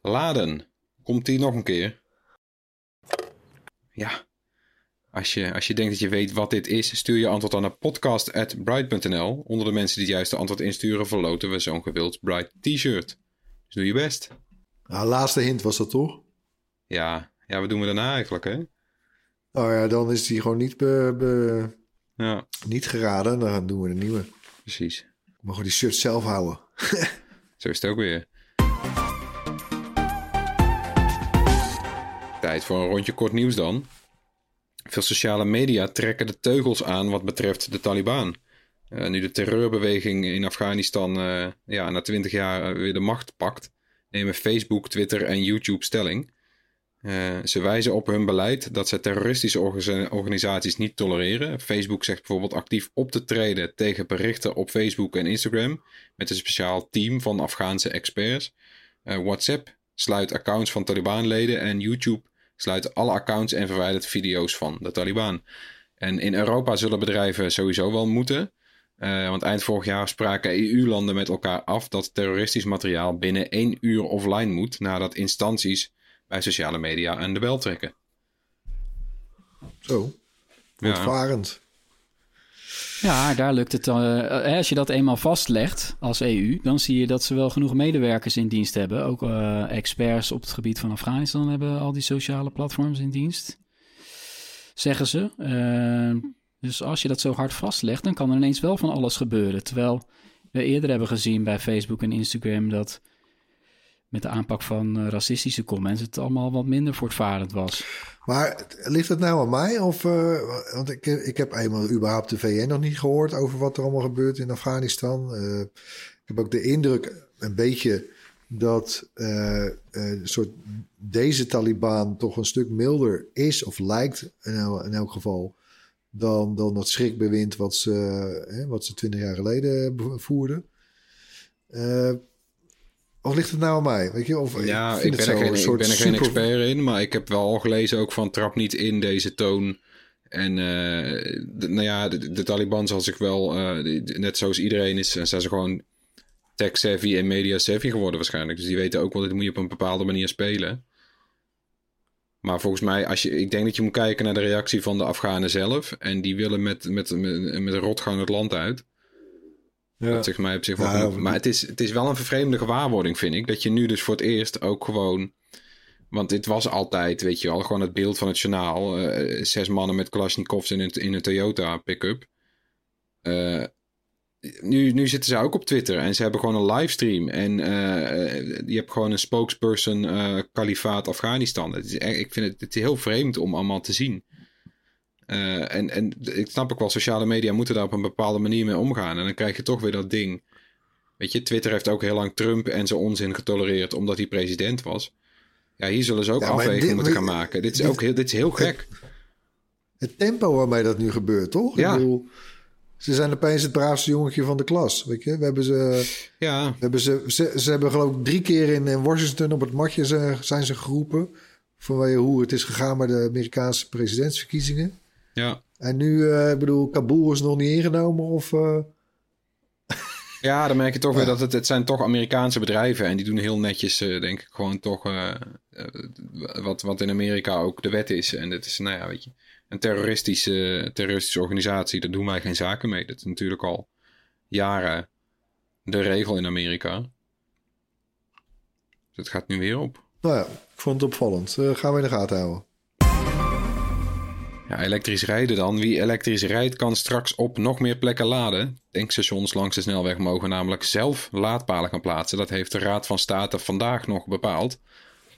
laden. Komt die nog een keer? Ja. Als je, als je denkt dat je weet wat dit is, stuur je antwoord aan naar podcast.bright.nl. Onder de mensen die het juiste antwoord insturen, verloten we zo'n gewild Bright t-shirt. Dus doe je best. Nou, laatste hint was dat toch? Ja, ja, wat doen we daarna eigenlijk, hè? Oh ja, dan is die gewoon niet, be, ja. niet geraden. Dan doen we een nieuwe. Precies. We mogen die shirt zelf houden. Zo is het ook weer. Tijd voor een rondje kort nieuws dan. Veel sociale media trekken de teugels aan wat betreft de Taliban. Uh, nu de terreurbeweging in Afghanistan uh, ja, na twintig jaar weer de macht pakt, nemen Facebook, Twitter en YouTube stelling. Ze wijzen op hun beleid dat ze terroristische organisaties niet tolereren. Facebook zegt bijvoorbeeld actief op te treden tegen berichten op Facebook en Instagram met een speciaal team van Afghaanse experts. WhatsApp sluit accounts van Taliban-leden en YouTube sluit alle accounts en verwijdert video's van de Taliban. En in Europa zullen bedrijven sowieso wel moeten. Uh, want eind vorig jaar spraken EU-landen met elkaar af dat terroristisch materiaal binnen één uur offline moet nadat instanties bij sociale media aan de bel trekken. Zo, voortvarend. Ja. Ja, daar lukt het. Uh, als je dat eenmaal vastlegt als EU, dan zie je dat ze wel genoeg medewerkers in dienst hebben. Ook uh, experts op het gebied van Afghanistan hebben al die sociale platforms in dienst. Zeggen ze. Uh, dus als je dat zo hard vastlegt, dan kan er ineens wel van alles gebeuren. Terwijl we eerder hebben gezien bij Facebook en Instagram dat met de aanpak van uh, racistische comments het allemaal wat minder voortvarend was. Maar ligt het nou aan mij? Of, uh, want ik, ik heb eenmaal überhaupt de VN nog niet gehoord over wat er allemaal gebeurt in Afghanistan. Uh, ik heb ook de indruk een beetje dat soort deze Taliban toch een stuk milder is of lijkt in, in elk geval dan, dan dat schrikbewind wat ze, hè, wat ze twintig jaar geleden voerden. Of ligt het nou aan mij? Weet je, of, ja, ik, ben, er geen, ik ben er geen expert in, maar ik heb wel al gelezen ook van trap niet in deze toon. En uh, nou ja, de, de, Taliban zal zich wel, uh, net zoals iedereen is, zijn ze gewoon tech-savvy en media-savvy geworden waarschijnlijk. Dus die weten ook wel, dit moet je op een bepaalde manier spelen. Maar volgens mij, als je, ik denk dat je moet kijken naar de reactie van de Afghanen zelf. En die willen met, met, met, met een rotgang het land uit. Ja. Dat mij op zich wel. Ja, maar het is, het is wel een vervreemde gewaarwording, vind ik. Dat je nu dus voor het eerst ook gewoon. Want dit was altijd, weet je wel, gewoon het beeld van het journaal. Uh, zes mannen met Kalashnikovs in een, in een Toyota pick-up. Uh, nu, nu zitten ze ook op Twitter en ze hebben gewoon een livestream. En uh, je hebt gewoon een spokesperson kalifaat Afghanistan. Het is, ik vind het, het is heel vreemd om allemaal te zien. Uh, en, en ik snap ook wel, sociale media moeten daar op een bepaalde manier mee omgaan. En dan krijg je toch weer dat ding. Weet je, Twitter heeft ook heel lang Trump en zijn onzin getolereerd omdat hij president was. Ja, hier zullen ze ook ja, afwegingen moeten gaan maken. Dit is, ook heel, dit is heel gek. Het, het tempo waarmee dat nu gebeurt, toch? Ja. Ik bedoel, ze zijn opeens het braafste jongetje van de klas. Weet je? We hebben ze, ja. we hebben ze, ze, ze hebben geloof ik drie keer in, in Washington op het matje zijn ze geroepen. Vanwege hoe het is gegaan bij de Amerikaanse presidentsverkiezingen. Ja. En nu, uh, ik bedoel, Kabul is nog niet ingenomen of... Uh... Ja, dan merk je toch weer dat het, het zijn toch Amerikaanse bedrijven. En die doen heel netjes, uh, denk ik, gewoon toch wat, wat in Amerika ook de wet is. En het is, nou ja, weet je een terroristische, terroristische organisatie, daar doen wij geen zaken mee. Dat is natuurlijk al jaren de regel in Amerika. Dus het gaat nu weer op. Nou ja, ik vond het opvallend. Uh, gaan we in de gaten houden. Ja, elektrisch rijden dan. Wie elektrisch rijdt kan straks op nog meer plekken laden. Tankstations langs de snelweg mogen namelijk zelf laadpalen gaan plaatsen. Dat heeft de Raad van State vandaag nog bepaald.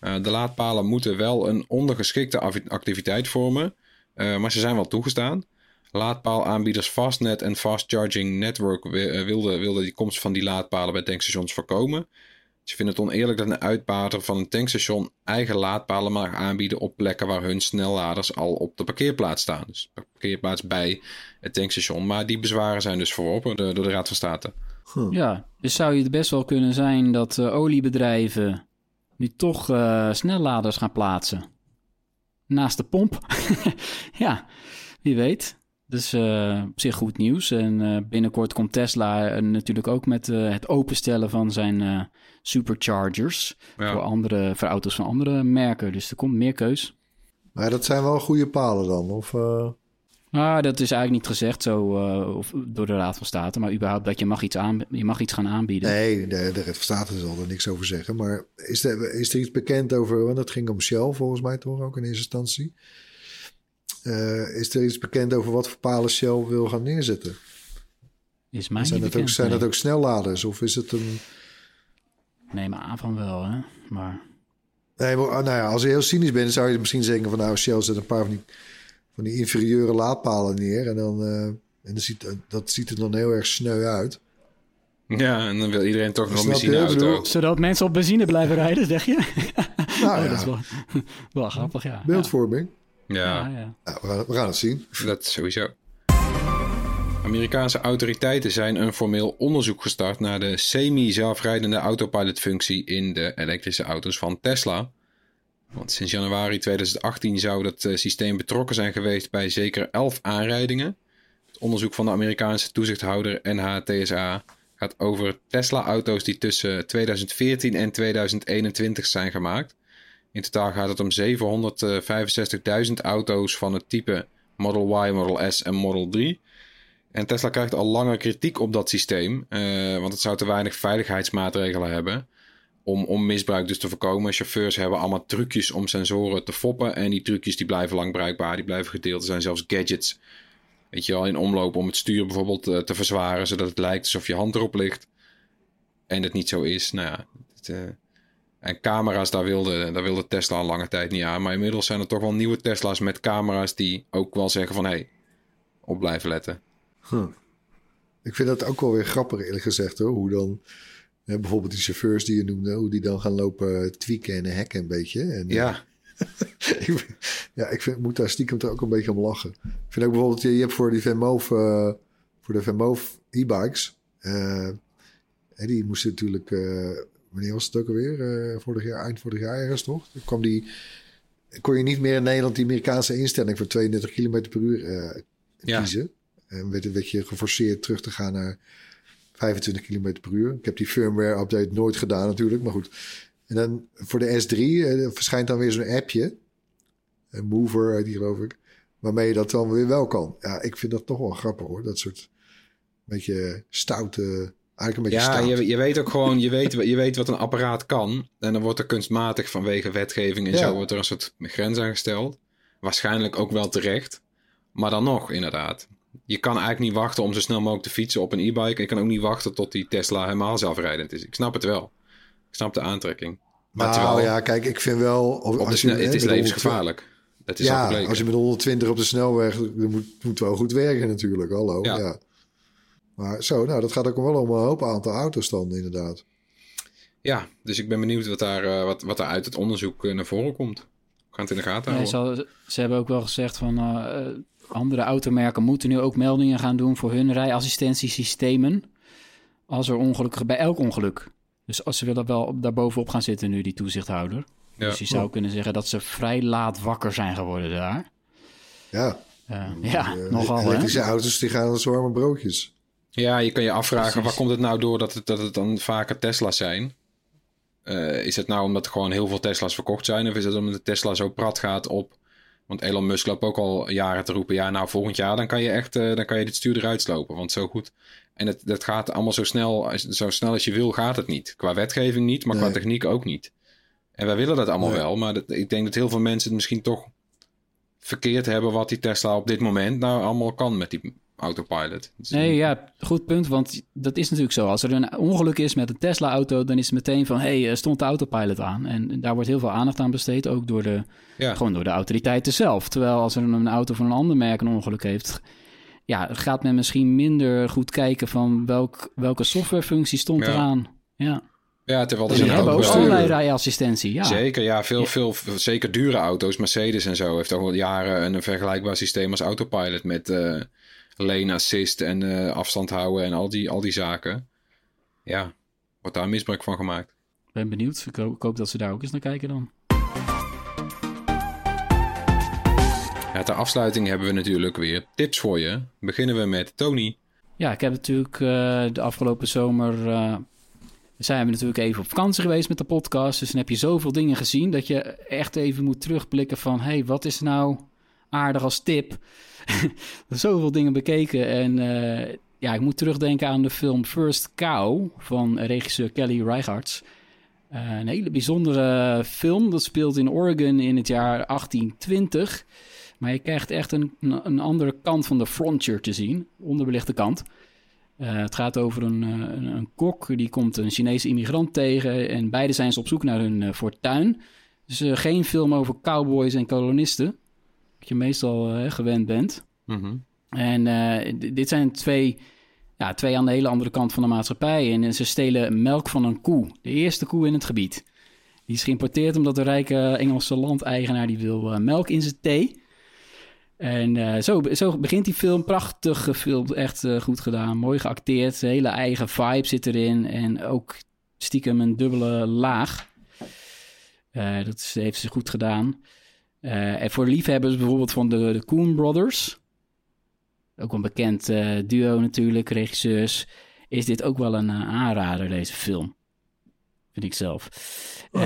Uh, de laadpalen moeten wel een ondergeschikte activiteit vormen. Uh, maar ze zijn wel toegestaan. Laadpaalaanbieders Fastnet en Fast Charging Network eh, wilden, wilden die komst van die laadpalen bij tankstations voorkomen. Ze vinden het oneerlijk dat een uitbater van een tankstation eigen laadpalen mag aanbieden op plekken waar hun snelladers al op de parkeerplaats staan. Dus de parkeerplaats bij het tankstation. Maar die bezwaren zijn dus verworpen door, de Raad van State. Ja, dus zou het best wel kunnen zijn dat uh, oliebedrijven nu toch uh, snelladers gaan plaatsen naast de pomp. ja, wie weet. Dus uh, op zich goed nieuws. En uh, binnenkort komt Tesla uh, natuurlijk ook met het openstellen van zijn superchargers. Voor, andere, voor auto's van andere merken. Dus er komt meer keus. Maar dat zijn wel goede palen dan? Of, nou, dat is eigenlijk niet gezegd zo uh, of door de Raad van State, maar überhaupt dat je mag iets, aan, je mag iets gaan aanbieden. Nee, de, de Raad van State zal er niks over zeggen. Maar is er, is er iets bekend over, want dat ging om Shell volgens mij toch ook in eerste instantie. Uh, is er iets bekend over wat voor palen Shell wil gaan neerzetten? Is mij zijn niet dat ook, Zijn dat ook snelladers of is het een... Nee, maar aan van wel, hè. Maar... Nee, maar, nou ja, als je heel cynisch bent, zou je misschien zeggen van... nou, Shell zet een paar van die van die inferieure laadpalen neer. En, dan, eh, en dan ziet, dat ziet er dan heel erg sneu uit. Ja, en dan wil iedereen toch nog bedoel- Zodat mensen op benzine blijven rijden, zeg je? Nou Oh, ja, dat is wel, wel grappig, ja. beeldvorming. Ja, Ja, ja. Nou, we, gaan, we gaan het zien. dat sowieso. Amerikaanse autoriteiten zijn een formeel onderzoek gestart naar de semi-zelfrijdende autopilotfunctie in de elektrische auto's van Tesla. Want sinds januari 2018 zou dat eh, systeem betrokken zijn geweest bij zeker 11 aanrijdingen. Het onderzoek van de Amerikaanse toezichthouder NHTSA gaat over Tesla-auto's die tussen 2014 en 2021 zijn gemaakt. In totaal gaat het om 765.000 auto's van het type Model Y, Model S en Model 3. En Tesla krijgt al langer kritiek op dat systeem, eh, want het zou te weinig veiligheidsmaatregelen hebben. Om, om misbruik dus te voorkomen. Chauffeurs hebben allemaal trucjes om sensoren te foppen. En die trucjes die blijven lang bruikbaar, die blijven gedeeld. Er zijn zelfs gadgets, weet je wel, in omloop om het stuur bijvoorbeeld eh, te verzwaren. Zodat het lijkt alsof je hand erop ligt. En het niet zo is. Nou ja, het, eh, en camera's, daar wilde, daar wilde Tesla al lange tijd niet aan. Maar inmiddels zijn er toch wel nieuwe Tesla's met camera's die ook wel zeggen van... hé, hey, op blijven letten. Huh. Ik vind dat ook wel weer grappig, eerlijk gezegd. Hoor. Hoe dan, hè, bijvoorbeeld die chauffeurs die je noemde, hoe die dan gaan lopen tweaken en hacken een beetje. En, Ja, ik, ja, ik vind, moet daar stiekem toch ook een beetje om lachen. Ik vind ook bijvoorbeeld, je je hebt voor die Venmoof, eh, voor de Venmoof e-bikes, eh, die moesten natuurlijk, eh, wanneer was het ook alweer? Vorig jaar, eind vorig jaar ergens toch? Toen kwam die, kon je niet meer in Nederland die Amerikaanse instelling voor 32 km per uur Ja. En werd, werd je geforceerd terug te gaan naar 25 km per uur. Ik heb die firmware update nooit gedaan natuurlijk, maar goed. En dan voor de S3 eh, verschijnt dan weer zo'n appje. Een mover heet die geloof ik. Waarmee je dat dan weer wel kan. Ja, ik vind dat toch wel grappig hoor. Dat soort beetje stoute, eigenlijk een beetje ja stout. je, je weet ook gewoon, je weet, je weet wat een apparaat kan. En dan wordt er kunstmatig vanwege wetgeving en Ja. zo wordt er een soort grens aan gesteld. Waarschijnlijk ook wel terecht. Maar dan nog, inderdaad. Je kan eigenlijk niet wachten om zo snel mogelijk te fietsen op een e-bike. Je kan ook niet wachten tot die Tesla helemaal zelfrijdend is. Ik snap het wel. Ik snap de aantrekking. Maar nou terwijl, ja, kijk, ik vind wel... Of, op de als je, het is met levensgevaarlijk. Dat is al Ja, als je met 120 op de snelweg... Dat moet, moet wel goed werken natuurlijk, hallo. Ja. Ja. Maar zo, nou, dat gaat ook wel om een hoop aantal auto's dan inderdaad. Ja, dus ik ben benieuwd wat daar, eh, wat, wat daar uit het onderzoek eh, naar voren komt. We gaan het in de gaten Nee, houden. ze, ze hebben ook wel gezegd van eh, andere automerken moeten nu ook meldingen gaan doen voor hun rijassistentiesystemen. Als er ongelukken, bij elk ongeluk. Dus als ze willen wel op- daar bovenop gaan zitten nu, die toezichthouder. Ja. Dus je zou kunnen zeggen dat ze vrij laat wakker zijn geworden daar. Ja, Eh, ja, eh, nogal hè. elektrische auto's die gaan als warme broodjes. Ja, je kan je afvragen, Precies. waar komt het nou door dat het, dat het dan vaker Tesla's zijn? Eh, is het nou omdat er gewoon heel veel Tesla's verkocht zijn? Of is het omdat de Tesla zo prat gaat op... Want Elon Musk loopt ook al jaren te roepen... Ja, nou, volgend jaar dan kan je echt eh, dan kan je dit stuur eruit slopen. Want zo goed... En het, dat gaat allemaal zo snel, als- zo snel als je wil gaat het niet. Qua wetgeving niet, maar qua techniek ook niet. En wij willen dat allemaal Nee. wel. Maar dat, ik denk dat heel veel mensen het misschien toch verkeerd hebben... wat die Tesla op dit moment nou allemaal kan met die autopilot. Dus- Nee, ja, goed punt. Want dat is natuurlijk zo. Als er een ongeluk is met een Tesla-auto, dan is het meteen van: hé, hey, er stond de autopilot aan. En daar wordt heel veel aandacht aan besteed, ook door de, ja. gewoon door de autoriteiten zelf. Terwijl als er een auto van een ander merk een ongeluk heeft, ja, gaat men misschien minder goed kijken van welk, welke softwarefunctie stond Ja. eraan. Ja, Ja, terwijl er die zijn hebben ook allerlei rijassistentie. Ja. Zeker, ja, veel, Ja. veel, zeker dure auto's. Mercedes en zo heeft al wel jaren een vergelijkbaar systeem als Autopilot met eh lane assist en eh, afstand houden en al die, al die zaken. Ja, wordt daar misbruik van gemaakt. Ben benieuwd. Ik hoop, ik hoop dat ze daar ook eens naar kijken dan. Ja, ter afsluiting hebben we natuurlijk weer tips voor je. Beginnen we met Tony. Ja, ik heb natuurlijk eh, de afgelopen zomer. eh, zijn we natuurlijk even op vakantie geweest met de podcast. Dus dan heb je zoveel dingen gezien dat je echt even moet terugblikken van: hé, hey, wat is nou aardig als tip? zoveel dingen bekeken. En eh, ja, ik moet terugdenken aan de film First Cow van regisseur Kelly Reichardt. Eh, een hele bijzondere film. Dat speelt in Oregon in het jaar 1820. Maar je krijgt echt een, een, andere kant van de frontier te zien. Onderbelichte kant. Eh, het gaat over een, een, een kok. Die komt een Chinese immigrant tegen. En beide zijn ze op zoek naar hun eh, fortuin. Dus geen film over cowboys en kolonisten. Je meestal eh, gewend bent. Mhm. En eh, dit zijn twee, ja, twee aan de hele andere kant van de maatschappij. En eh, ze stelen melk van een koe. De eerste koe in het gebied. Die is geïmporteerd omdat de rijke Engelse landeigenaar... die wil melk in zijn thee. En zo, zo begint die film. Prachtig gefilmd, echt goed gedaan. Mooi geacteerd. Hele eigen vibe zit erin. En ook stiekem een dubbele laag. Dat is- heeft ze goed gedaan. Eh, en voor liefhebbers bijvoorbeeld van de, de Coen Brothers... ook een bekend eh, duo natuurlijk, regisseurs... is dit ook wel een eh, aanrader, deze film. Vind ik zelf. Oh.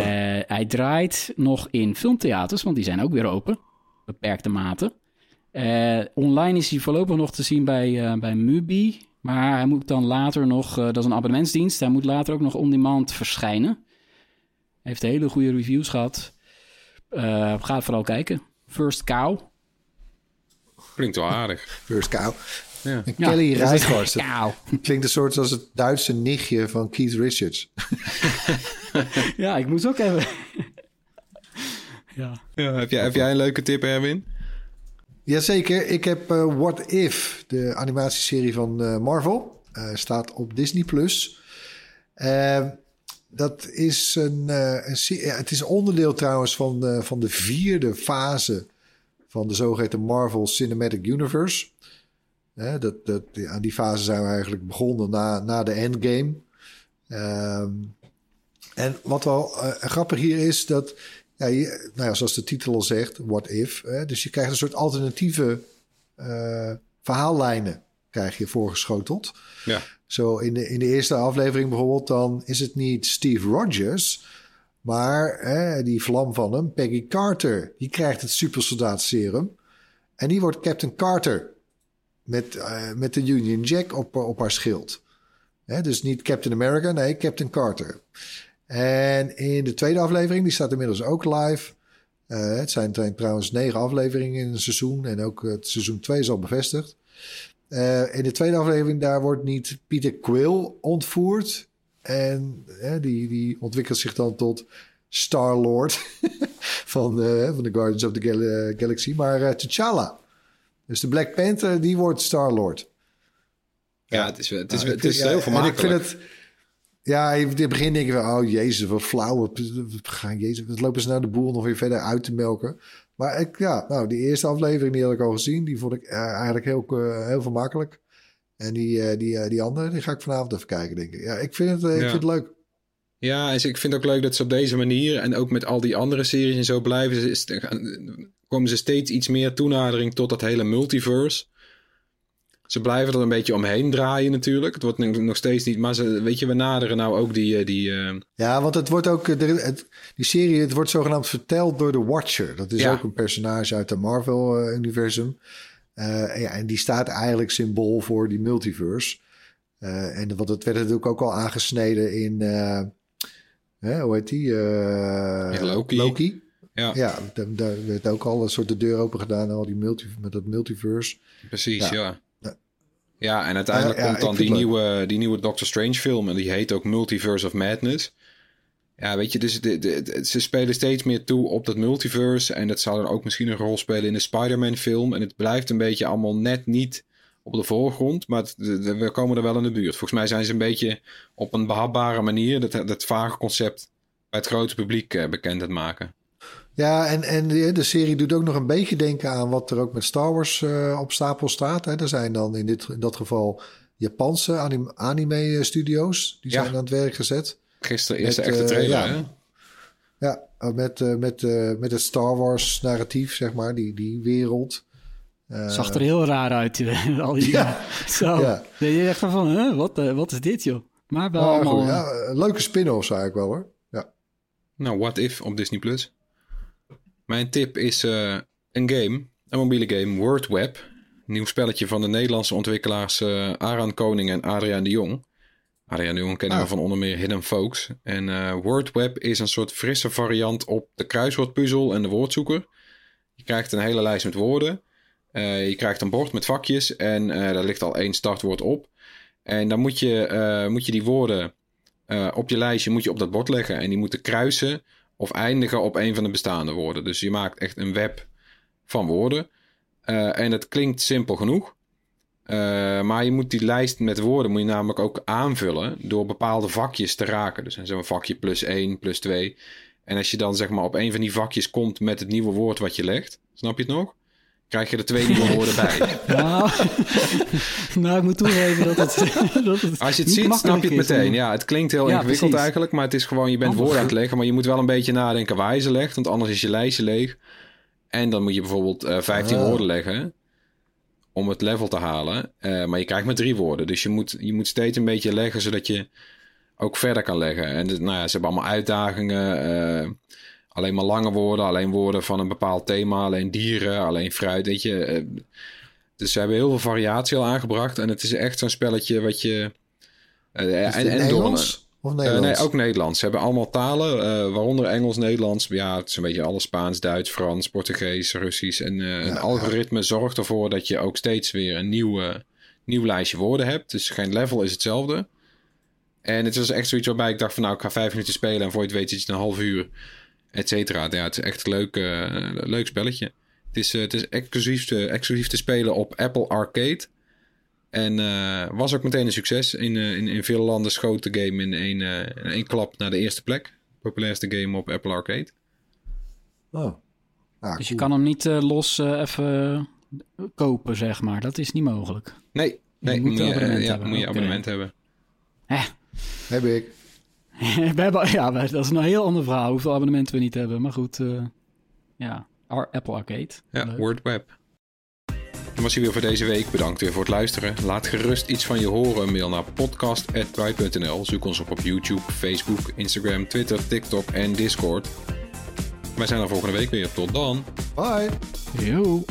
Hij draait nog in filmtheaters, want die zijn ook weer open. Beperkte mate. Online is hij voorlopig nog te zien bij, eh, bij Mubi. Maar hij moet dan later nog, dat is een abonnementsdienst, hij moet later ook nog on-demand verschijnen. Hij heeft hele goede reviews gehad. Eh ga vooral kijken. First Cow. Klinkt wel aardig. First Cow. Ja. En Ja, Kelly is- Reichardt. Cow. Klinkt een soort als het Duitse nichtje van Keith Richards. Ja, ik moest ook even... ja. Ja, heb, jij, heb jij een leuke tip, Erwin? Jazeker, ik heb eh, What If, de animatieserie van eh, Marvel. Eh, staat op Disney+. Plus. Eh, dat is een, eh, het is onderdeel trouwens van, eh, van de vierde fase van de zogeheten Marvel Cinematic Universe. Hè, dat, dat, aan die fase zijn we eigenlijk begonnen na, na de Endgame. Ehm, en wat wel eh, grappig hier is, dat ja, je, nou ja, zoals de titel al zegt, what if. Dus je krijgt een soort alternatieve eh, verhaallijnen krijg je voorgeschoteld. Ja. Zo in de, in de eerste aflevering bijvoorbeeld, dan is het niet Steve Rogers, maar die vlam van hem, Peggy Carter. Die krijgt het supersoldaat serum en die wordt Captain Carter met, eh, met de Union Jack op, op haar schild. Hè, dus niet Captain America, nee, Captain Carter. En in de tweede aflevering, die staat inmiddels ook live. Eh, het zijn tr- trouwens negen afleveringen in een seizoen. En ook het seizoen 2 is al bevestigd. Eh, in de tweede aflevering, daar wordt niet Peter Quill ontvoerd. En die, die ontwikkelt zich dan tot Star-Lord van, eh, van de Guardians of the Gal- eh, Galaxy. Maar T'Challa. Dus de Black Panther, die wordt Star-Lord. Ja, het is, het is, Nou, het is heel en vermakelijk. Ik vind het... Ja, in het begin denk je van, oh jezus, wat flauw. Wat, gaan jezus, wat lopen ze nou de boel nog weer verder uit te melken. Maar ik, ja, nou, die eerste aflevering die had ik al gezien. Die vond ik eh, eigenlijk heel, eh, heel vermakkelijk. En die, eh, die, die andere, die ga ik vanavond even kijken, denk ik. Ja, ik vind het, ik Ja. vind het leuk. Ja, en ik vind het ook leuk dat ze op deze manier en ook met al die andere series en zo blijven. ze- komen ze steeds iets meer toenadering tot dat hele multiverse. Ze blijven er een beetje omheen draaien natuurlijk. Het wordt nog steeds niet, maar ze, weet je, we naderen nou ook die... eh, die eh, Ja, want het wordt ook, eh, er- het, die serie, het wordt zogenaamd verteld door de Watcher. Dat is Ja. ook een personage uit het Marvel-universum. Eh, ja, en die staat eigenlijk symbool voor die multiverse. Eh, en wat het werd natuurlijk ook al aangesneden in, eh, hè, hoe heet die? Eh, Loki. Loki. ja, Ja, daar, daar werd ook al een soort de deur open gedaan, al die multi, met dat multiverse. precies, Ja. ja. Ja. En uiteindelijk ja, komt dan die nieuwe, die nieuwe Doctor Strange film. En die heet ook Multiverse of Madness. Ja, weet je, dus de, de, de- ze spelen steeds meer toe op dat multiverse. En dat zou dan ook misschien een rol spelen in de Spider-Man film. En het blijft een beetje allemaal net niet op de voorgrond. Maar het- de- de- we komen er wel in de buurt. Volgens mij zijn ze een beetje op een behapbare manier... dat, dat vage concept bij het grote publiek eh, bekend aan het maken. Ja, en, en de, serie doet ook nog een beetje denken aan wat er ook met Star Wars eh, op stapel staat. Hè. Er zijn dan in, dit, in dat geval Japanse anim- anime-studio's. Die Ja. zijn aan het werk gezet. Gisteren eerste Met, echte eh, trailer, ja. hè? Ja, eh, met, eh, met, eh, met het Star Wars narratief, zeg maar, die, die wereld. Eh, Zag er heel raar uit. eh, al die, Ja. Zo. Ja. Je echt van, huh, wat, eh, wat is dit joh? Maar wel maar allemaal... goed, ja, een leuke spin-off eigenlijk wel hoor. Ja. Nou, What If op Disney+. Plus. Mijn tip is eh, een game, een mobiele game, WordWeb. Nieuw spelletje van de Nederlandse ontwikkelaars eh Aran Koning en Adriaan de Jong. Adriaan de Jong kennen we Ah. van onder meer Hidden Folks. En eh, WordWeb is een soort frisse variant op de kruiswoordpuzzel en de woordzoeker. Je krijgt een hele lijst met woorden. Je krijgt een bord met vakjes en daar ligt al één startwoord op. En dan moet je, moet je die woorden op je lijstje moet je op dat bord leggen. En die moeten kruisen of eindigen op een van de bestaande woorden. Dus je maakt echt een web van woorden. Eh, en het klinkt simpel genoeg. Eh, maar je moet die lijst met woorden moet je namelijk ook aanvullen door bepaalde vakjes te raken. Dus zo'n vakje plus 1, plus 2. En als je dan zeg maar op een van die vakjes komt met het nieuwe woord wat je legt, snap je het nog? Krijg je er twee nieuwe woorden bij. Nou, nou, ik moet toegeven dat het, dat het Als je het ziet, snap je het is meteen. Ja, het klinkt heel Ja, ingewikkeld precies. eigenlijk, maar het is gewoon, je bent woorden aan het leggen, maar je moet wel een beetje nadenken waar je ze legt, want anders is je lijstje leeg. En dan moet je bijvoorbeeld eh 15 Ah. woorden leggen om het level te halen, Eh, maar je krijgt maar drie woorden. Dus je moet, je moet steeds een beetje leggen, zodat je ook verder kan leggen. En nou ja, ze hebben allemaal uitdagingen, eh, alleen maar lange woorden, alleen woorden van een bepaald thema, alleen dieren, alleen fruit, weet je. eh, dus ze hebben heel veel variatie al aangebracht en het is echt zo'n spelletje wat je... eh, en, dit en door- Nederlands of eh, Nederlands? nee, ook Nederlands. Ze hebben allemaal talen, waaronder Engels, Nederlands. Ja, het is een beetje alles Spaans, Duits, Frans, Portugees, Russisch. En eh, een algoritme zorgt ervoor dat je ook steeds weer een nieuwe, nieuw lijstje woorden hebt. Dus geen level is hetzelfde. En het was echt zoiets waarbij ik dacht van nou, ik ga vijf minuten spelen en voor je het weet zit je een half uur, et cetera. Ja, het is echt een leuk, eh, leuk spelletje. Het is, eh, het is exclusief, te, exclusief te spelen op Apple Arcade. En eh, was ook meteen een succes. In, eh, in, in veel landen schoot de game in één, eh, in één klap naar de eerste plek. Populairste game op Apple Arcade. Oh. Ah, Dus je cool. kan hem niet eh, los eh, even kopen, zeg maar. Dat is niet mogelijk. Nee, nee moet moet, je, abonnement eh, ja, hebben, moet je abonnement hebben. Heb ik. we hebben, ja, dat is een heel ander verhaal. Hoeveel abonnementen we niet hebben. Maar goed, eh, ja. Apple Arcade. Ja, Leuk. Word Web. Dat was hij weer voor deze week. Bedankt weer voor het luisteren. Laat gerust iets van je horen. Mail naar podcast.bright.nl. Zoek ons op op YouTube, Facebook, Instagram, Twitter, TikTok en Discord. Wij zijn er volgende week weer. Tot dan. Bye. Yo.